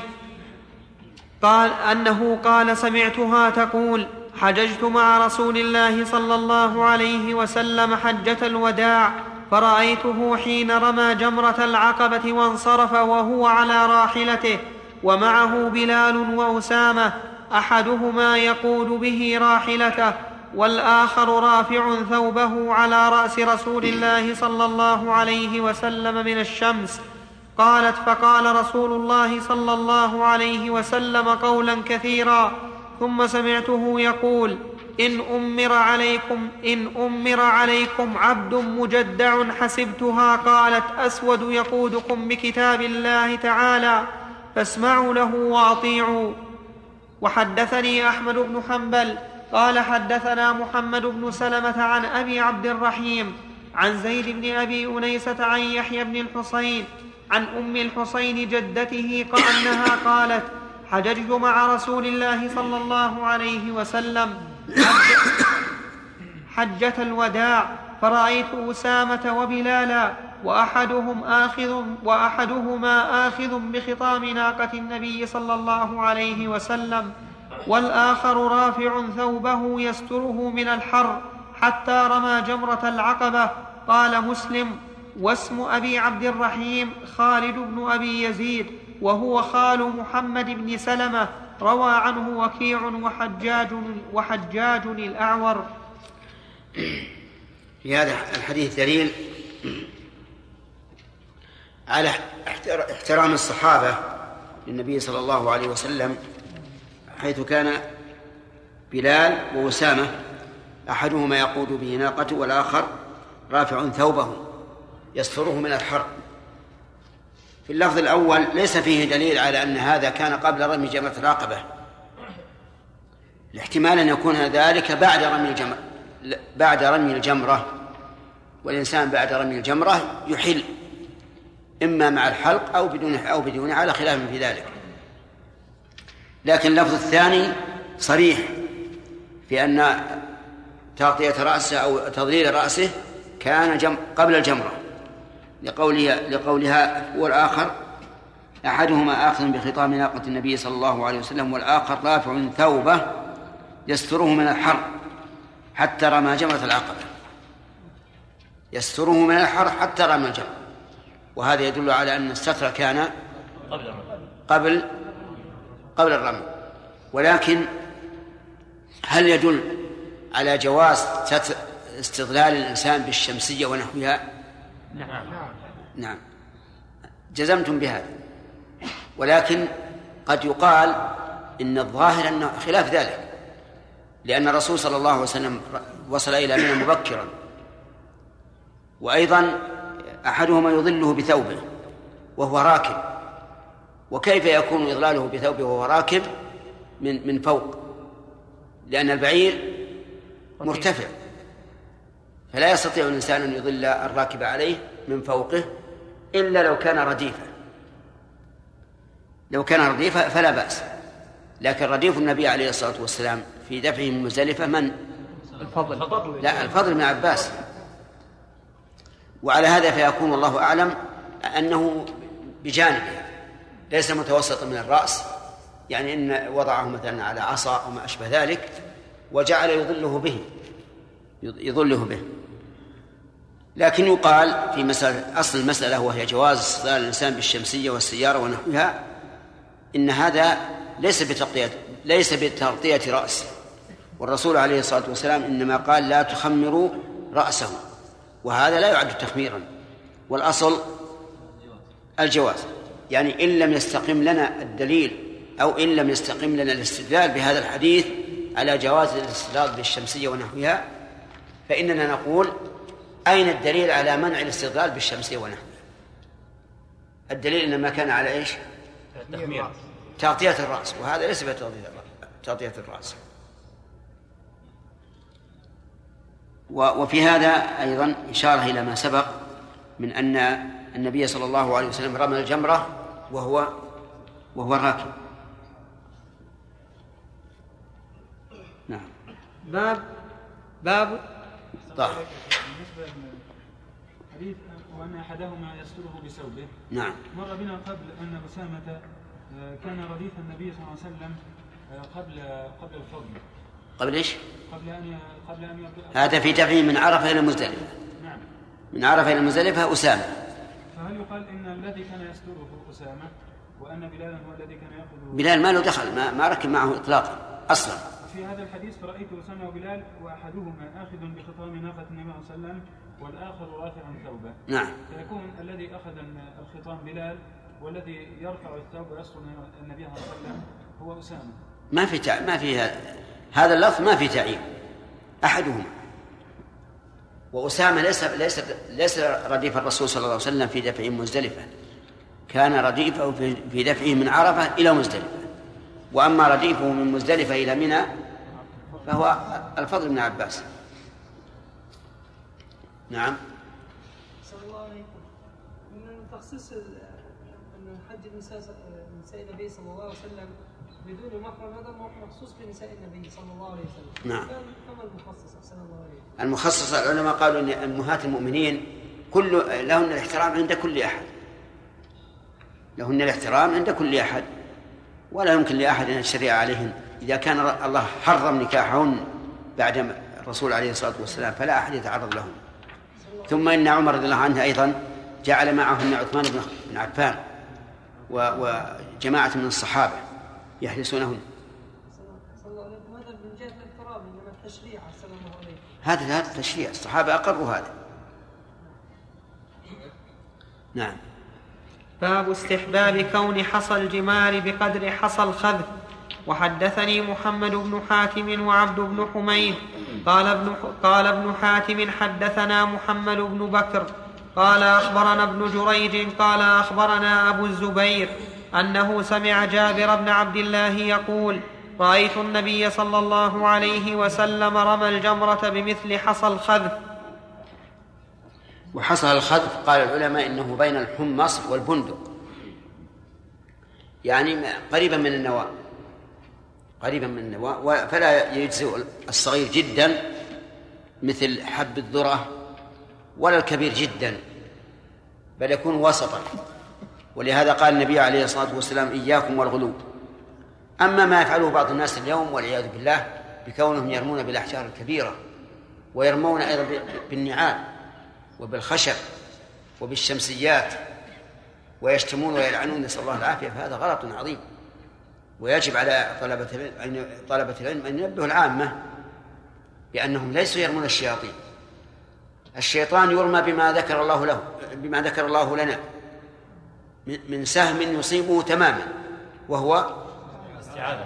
قال أنه قال سمعتها تقول حججت مع رسول الله صلى الله عليه وسلم حجة الوداع فرأيته حين رمى جمرة العقبة وانصرف وهو على راحلته ومعه بلال وأسامة أحدهما يقود به راحلته والآخر رافع ثوبه على رأس رسول الله صلى الله عليه وسلم من الشمس. قالت فقال رسول الله صلى الله عليه وسلم قولا كثيرا ثم سمعته يقول إن أمر عليكم إن أمر عليكم عبد مجدع حسبتها قالت أسود يقودكم بكتاب الله تعالى فاسمعوا له وأطيعوا. وحدثني أحمد بن حنبل قال حدثنا محمد بن سلمة عن أبي عبد الرحيم عن زيد بن أبي أنيسة عن يحيى بن الحصين عن أم الحصين جدته انها قالت حججت مع رسول الله صلى الله عليه وسلم حجة الوداع فرأيت أسامة وبلالا وأحدهم آخذ وأحدهما آخذ بخطام ناقة النبي صلى الله عليه وسلم والآخر رافع ثوبه يستره من الحر حتى رمى جمرة العقبة. قال مسلم واسم أبي عبد الرحيم خالد بن أبي يزيد وهو خال محمد بن سلمة روى عنه وكيع وحجاج وحجاج الأعور. في هذا الحديث دليل على احترام الصحابة للنبي صلى الله عليه وسلم حيث كان بلال وأسامة أحدهما يقود به ناقته والآخر رافع ثوبه يستره من الحر في اللفظ الأول ليس فيه دليل على أن هذا كان قبل رمي جمرة العقبة الاحتمال أن يكون ذلك بعد رمي الجمرة بعد رمي الجمرة. والإنسان بعد رمي الجمرة يحل إما مع الحلق أو بدون أو بدون على خلاف في ذلك. لكن اللفظ الثاني صريح في أن تغطية رأسه أو تضليل رأسه كان قبل الجمرة. لقولها لقولها والآخر أحدهما آخذ بخطام ناقة النبي صلى الله عليه وسلم والآخر رافع ثوبه يستره من الحر حتى رمى جمرة العقبة. يستره من الحر حتى رمى الجمرة. وهذا يدل على أن الستر كان قبل قبل الرمي. ولكن هل يدل على جواز استظلال الإنسان بالشمسية ونحوها؟ نعم. نعم. جزمتم بهذا. ولكن قد يقال إن الظاهر أنه خلاف ذلك. لأن الرسول صلى الله عليه وسلم وصل إلى منى مبكرا. وأيضا أحدهما يظله بثوبه وهو راكب. وكيف يكون إظلاله بثوبه وهو راكب من من فوق؟ لأن البعير مرتفع. فلا يستطيع الإنسان أن يظل الراكب عليه من فوقه إلا لو كان رديفا. لو كان رديفا فلا بأس. لكن رديف النبي عليه الصلاة والسلام في دفعه من مزدلفة من؟ الفضل. لا الفضل بن عباس. وعلى هذا فيكون الله أعلم أنه بجانبه ليس متوسطا من الرأس. يعني إن وضعه مثلا على عصا أو ما أشبه ذلك وجعل يظله به. يظله به. لكن يقال في مسألة أصل المسألة وهي جواز استدلال الإنسان بالشمسية والسيارة ونحوها إن هذا ليس بتغطية ليس بتغطية رأس. والرسول عليه الصلاة والسلام إنما قال لا تخمروا رأسه. وهذا لا يعد تخميرا. والأصل الجواز. يعني إن لم يستقم لنا الدليل أو إن لم يستقم لنا الاستدلال بهذا الحديث على جواز الاستدلال بالشمسية ونحوها فإننا نقول أين الدليل على منع الاستدلال بالشمسية ونحوها الدليل إنما كان على إيش؟ تخمير تغطية الرأس وهذا ليس بتغطية الرأس وفي هذا أيضا إشارة إلى ما سبق من أن النبي صلى الله عليه وسلم رمى الجمرة وهو وهو راكب. نعم. باب باب طيب بالنسبة لحديث وأن أحدهما يستره بثوبه. نعم. مر بنا قبل أن أسامة آه، كان رديف النبي صلى الله عليه وسلم آه، قبل قبل الفضل. قبل إيش؟ قبل أن قبل أن يبدأ. هذا في دفعه من عرفة إلى مزدلفة. نعم. من عرفة إلى مزدلفة أسامة. فهل يقال إن الذي كان يستره أسامة وأن بلالا هو الذي كان يأخذ؟ بلال ما له دخل ما, ما ركب معه اطلاقا أصلا. في هذا الحديث فرأيت أسامة وبلال وأحدهما آخذ بخطام ناقة النبي صلى الله عليه وسلم والآخر رافعا ثوبه نعم. فيكون الذي أخذ الخطام بلال والذي يرفع الثوب ويسطر النبي صلى الله عليه وسلم هو أسامة. ما في تع... ما في هذا هذا اللفظ ما في تعيين. أحدهما. وأسامة ليس ليس ليس رديف الرسول صلى الله عليه وسلم في دفعه مزدلفة. كان رديفه في دفعه من عرفة إلى مزدلفة. وأما رديفه من مزدلفة إلى منى فهو الفضل بن عباس. نعم. صلى الله عليكم من تخصيص حج النساء نساء النبي صلى الله عليه وسلم بدون محرم هذا مخصوص بنساء النبي صلى الله عليه وسلم. نعم. فما المخصص؟ احسن الله عليكم المخصص العلماء قالوا إن أمهات المؤمنين كل لهن الاحترام عند كل أحد. لهن الاحترام عند كل أحد. ولا يمكن لأحد أن يشرع عليهن. إذا كان الله حرم نكاحهن بعد الرسول عليه الصلاة والسلام فلا أحد يتعرض لهن ثم إن عمر رضي الله عنه أيضا جعل معهن عثمان بن- عفان و- وجماعه من الصحابة يحرسونهن. هذا هذا التشريع الصحابة أقروا هذا. نعم. باب استحباب كون حصى الجمار بقدر حصى الخذف وحدثني محمد بن حاتم وعبد بن حميد. قال ابن قال ابن حاتم حدثنا محمد بن بكر. قال أخبرنا ابن جريج. قال أخبرنا أبو الزبير أنه سمع جابر بن عبد الله يقول رأيت النبي صلى الله عليه وسلم رمى الجمرة بمثل حصى الخذف. وحصل الخذف قال العلماء إنه بين الحمص والبندق. يعني قريبا من النواة قريبا من النواة فلا يجزئ الصغير جدا مثل حب الذرة ولا الكبير جدا بل يكون وسطا. ولهذا قال النبي عليه الصلاة والسلام إياكم والغلو. أما ما يفعله بعض الناس اليوم والعياذ بالله بكونهم يرمون بالأحجار الكبيرة ويرمون أيضا بالنعال وبالخشب وبالشمسيات ويشتمون ويلعنون نسأل الله العافية فهذا غلط عظيم. ويجب على طلبة العلم طلبة العلم أن ينبهوا العامة بأنهم ليسوا يرمون الشياطين. الشيطان يرمى بما ذكر الله له بما ذكر الله لنا. من سهم يصيبه تماما وهو الاستعاذة.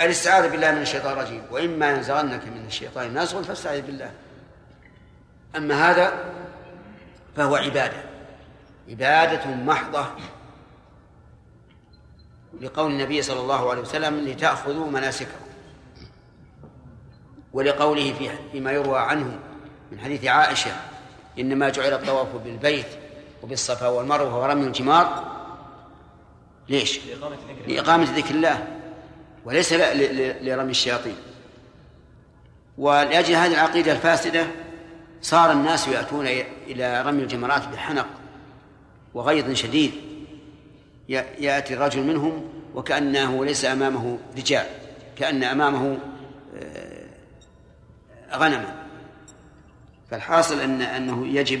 الاستعاذة بالله من الشيطان الرجيم. وإما ينزغنك من الشيطان نزغ فاستعذ بالله. أما هذا فهو عبادة. عبادة محضة لقول النبي صلى الله عليه وسلم لتأخذوا مناسككم. ولقوله في فيما يروى عنه من حديث عائشة إنما جعل الطواف بالبيت وبالصفا والمروة ورمي الجمار. ليش؟ لإقامة ذكر الله وليس لرمي الشياطين. ولأجل هذه العقيدة الفاسدة صار الناس يأتون إلى رمي الجمرات بحنق وغيظ شديد. يأتي الرجل منهم وكأنه ليس أمامه رجال كأن أمامه آه، غنما فالحاصل أن أنه يجب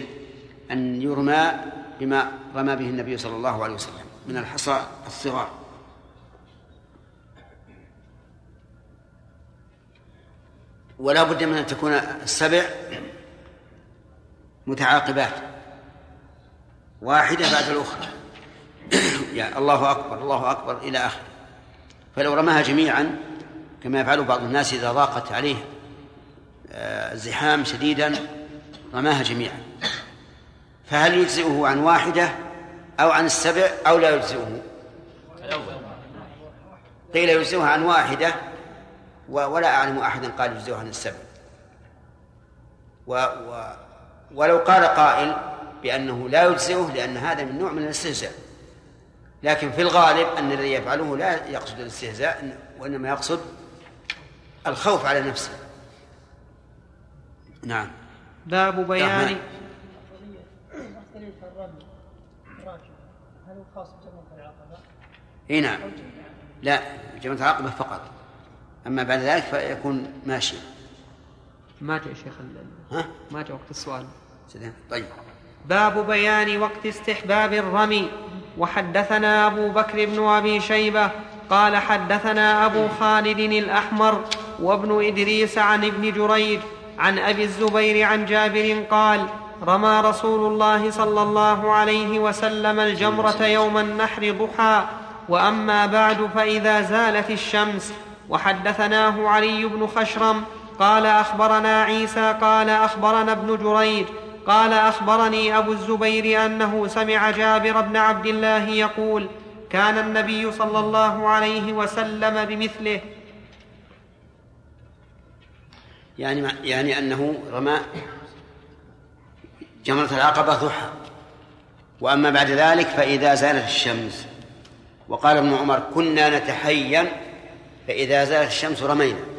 أن يرمى بما رمى به النبي صلى الله عليه وسلم من الحصى الصغار. ولا بد من أن تكون السبع متعاقبات واحدة بعد الأخرى. يعني الله أكبر الله أكبر إلى آخره. فلو رماها جميعا كما يفعل بعض الناس إذا ضاقت عليه آه، زحام شديدا رماها جميعا. فهل يجزئه عن واحدة أو عن السبع أو لا يجزئه؟ قيل يجزئه عن واحدة ولا أعلم أحدا قال يجزئه عن السبع. و و ولو قال قائل بأنه لا يجزئه لأن هذا من نوع من الاستهزاء. لكن في الغالب أن الذي يفعله لا يقصد الاستهزاء وإنما يقصد الخوف على نفسه. نعم. باب بيان هل هو خاص بجمرة العقبة؟ إي نعم. لا جمرة العقبة فقط. أما بعد ذلك فيكون ماشيا ما جاء شيخ ها؟ ما جاء وقت السؤال. سلام. طيب. باب بيان وقت استحباب الرمي. وحدثنا أبو بكر بن أبي شيبة قال حدثنا أبو خالد الأحمر وابن إدريس عن ابن جريج عن أبي الزبير عن جابر قال رمى رسول الله صلى الله عليه وسلم الجمرة يوم النحر ضحى وأما بعد فإذا زالت الشمس. وحدثناه علي بن خشرم قال أخبرنا عيسى قال أخبرنا ابن جريج قال أخبرني أبو الزبير أنه سمع جابر بن عبد الله يقول كان النبي صلى الله عليه وسلم بمثله. يعني يعني أنه رمى جمرة العقبة ضحى. وأما بعد ذلك فإذا زالت الشمس. وقال ابن عمر كنا نتحين فإذا زالت الشمس رمينا.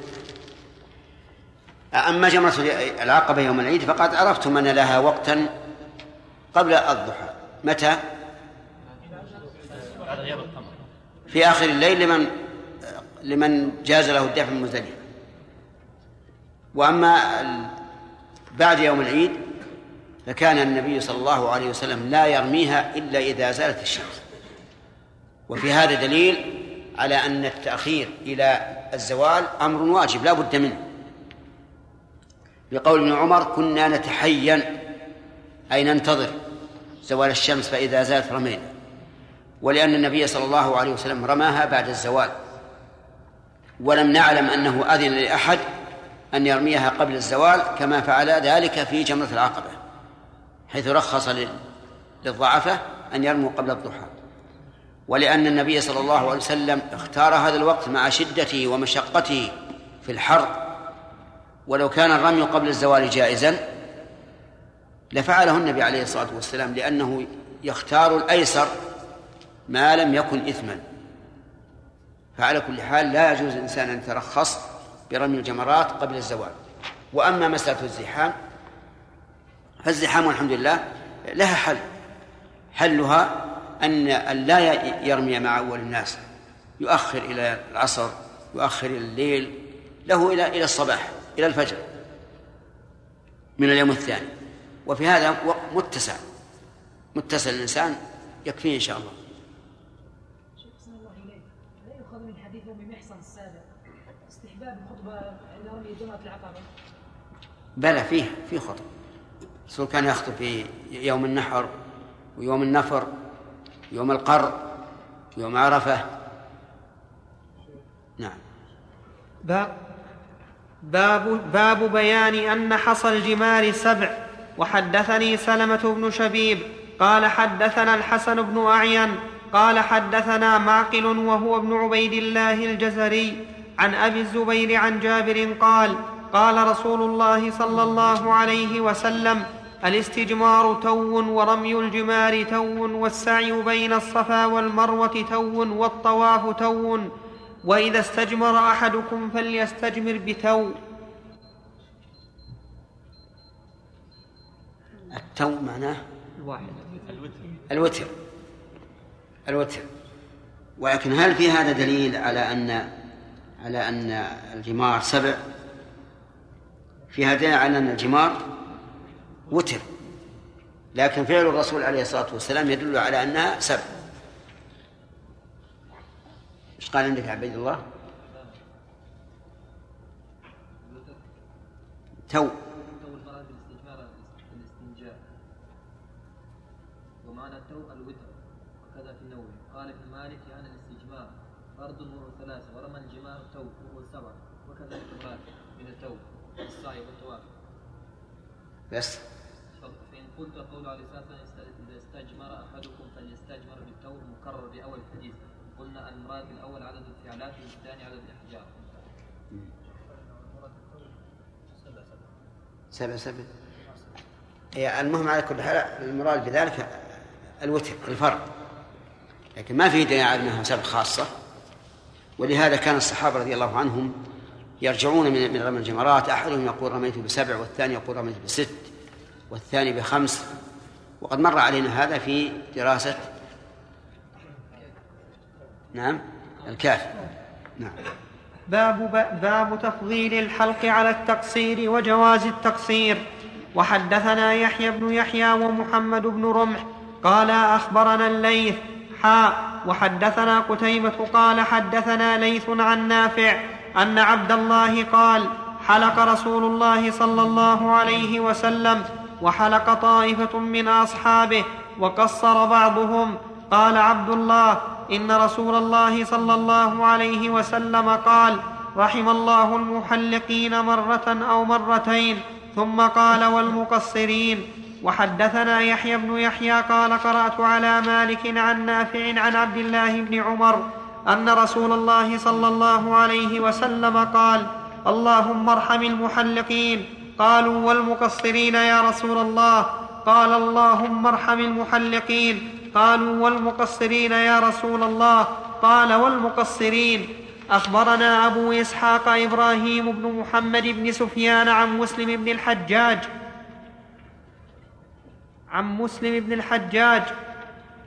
أما جمرة العقبة يوم العيد فقد عرفتم أن لها وقتا قبل الضحى. متى؟ في آخر الليل لمن لمن جاز له الدفع من مزدلفة. وأما بعد يوم العيد فكان النبي صلى الله عليه وسلم لا يرميها إلا إذا زالت الشمس. وفي هذا دليل على أن التأخير إلى الزوال أمر واجب لا بد منه. بقول ابن عمر كنا نتحين. أي ننتظر زوال الشمس فإذا زالت رمينا. ولأن النبي صلى الله عليه وسلم رماها بعد الزوال. ولم نعلم أنه أذن لأحد أن يرميها قبل الزوال كما فعل ذلك في جمرة العقبة حيث رخص للضعفة أن يرموا قبل الضحى. ولأن النبي صلى الله عليه وسلم اختار هذا الوقت مع شدته ومشقته في الحر ولو كان الرمي قبل الزوال جائزا لفعله النبي عليه الصلاة والسلام لأنه يختار الأيسر ما لم يكن إثما. فعلى كل حال لا يجوز الإنسان أن يترخص برمي الجمرات قبل الزوال. وأما مسألة الزحام فالزحام والحمد لله لها حل. حلها أن لا يرمي مع أول الناس. يؤخر إلى العصر يؤخر إلى الليل له إلى إلى الصباح. إلى الفجر من اليوم الثاني. وفي هذا متسع. متسع الإنسان يكفيه إن شاء الله. بلى فيه في خطب الرسول كان يخطب في يوم النحر ويوم النفر يوم القر يوم عرفة. نعم. باب باب, باب بيان أن حصى الجمار سبع. وحدثني سلمة بن شبيب. قال حدثنا الحسن بن أعين. قال حدثنا معقل وهو ابن عبيد الله الجزري. عن أبي الزبير عن جابر قال قال رسول الله صلى الله عليه وسلم الاستجمار تو ورمي الجمار تو والسعي بين الصفا والمروة تو والطواف تو وإذا استجمر أحدكم فليستجمر بتو التو معناه الواحد الوتر. الوتر. ولكن هل في هذا دليل على أن على أن الجمار سبع؟ في هذا على أن الجمار وتر. لكن فعل الرسول عليه الصلاة والسلام يدل على أنها سبع. إيش قال عندك عبيد الله؟ تو. تو ومعنى التو الوتر وكذا في النووي قال ابن مالك يعني الاستجمار فرض وهو ثلاثة ورمى الجمار تو وهو سبعة وكذلك المراد من التو السعي والطواف بس. فإن قلت قول عليه الصلاة والسلام إذا استجمر أحدكم فليستجمر بالتو المكرر بأول الحديث. قلنا المراد بالأول عدد الفعلات والثاني عدد الأحجار. سبع سبع. هي المهم على كل حال المراد بذلك الوتر الفرق لكن ما في دليل على أنها سبع خاصة. ولهذا كان الصحابة رضي الله عنهم يرجعون من من رمي الجمرات. أحدهم يقول رميت بسبع والثاني يقول رميت بست والثاني بخمس. وقد مر علينا هذا في دراسة نعم. الكافي نعم. باب باب تفضيل الحلق على التقصير وجواز التقصير. وحدثنا يحيى بن يحيى ومحمد بن رمح. قال أخبرنا الليث. حاء وحدثنا قتيبة قال حدثنا ليث عن نافع أن عبد الله قال حلق رسول الله صلى الله عليه وسلم وحلق طائفة من أصحابه وقصر بعضهم قال عبد الله إن رسول الله صلى الله عليه وسلم قال رحم الله المحلقين مرة أو مرتين ثم قال والمقصرين. وحدثنا يحيى بن يحيى قال قرأت على مالك عن نافع عن عبد الله بن عمر أن رسول الله صلى الله عليه وسلم قال اللهم ارحم المحلقين. قالوا والمقصرين يا رسول الله. قال اللهم ارحم المحلقين. قالوا والمقصرين يا رسول الله. قال والمقصرين. أخبرنا أبو إسحاق إبراهيم بن محمد بن سفيان عن مسلم بن الحجاج. عن مسلم بن الحجاج.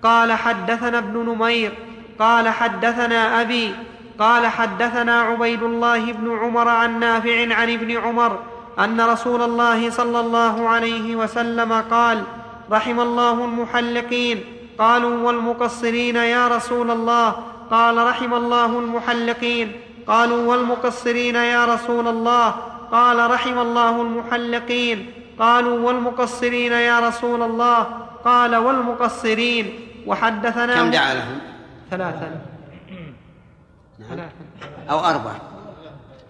قال حدثنا ابن نمير. قال حدثنا أبي. قال حدثنا عبيد الله بن عمر عن نافع عن ابن عمر أن رسول الله صلى الله عليه وسلم قال رحم الله المحلقين. قالوا والمقصرين يا رسول الله قال رحم الله المحلقين قالوا والمقصرين يا رسول الله قال رحم الله المحلقين قالوا والمقصرين يا رسول الله قال والمقصرين وحدثنا كم دعا لهم؟ ثلاثا. نعم. ثلاثا. أو أربعة.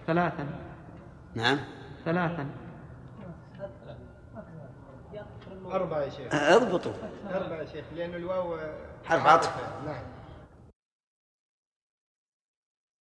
ثلاثا. نعم. ثلاثا. أربعة يا شيخ. اضبطوا. أربعة يا شيخ لأن الواو حرف عطف. نعم.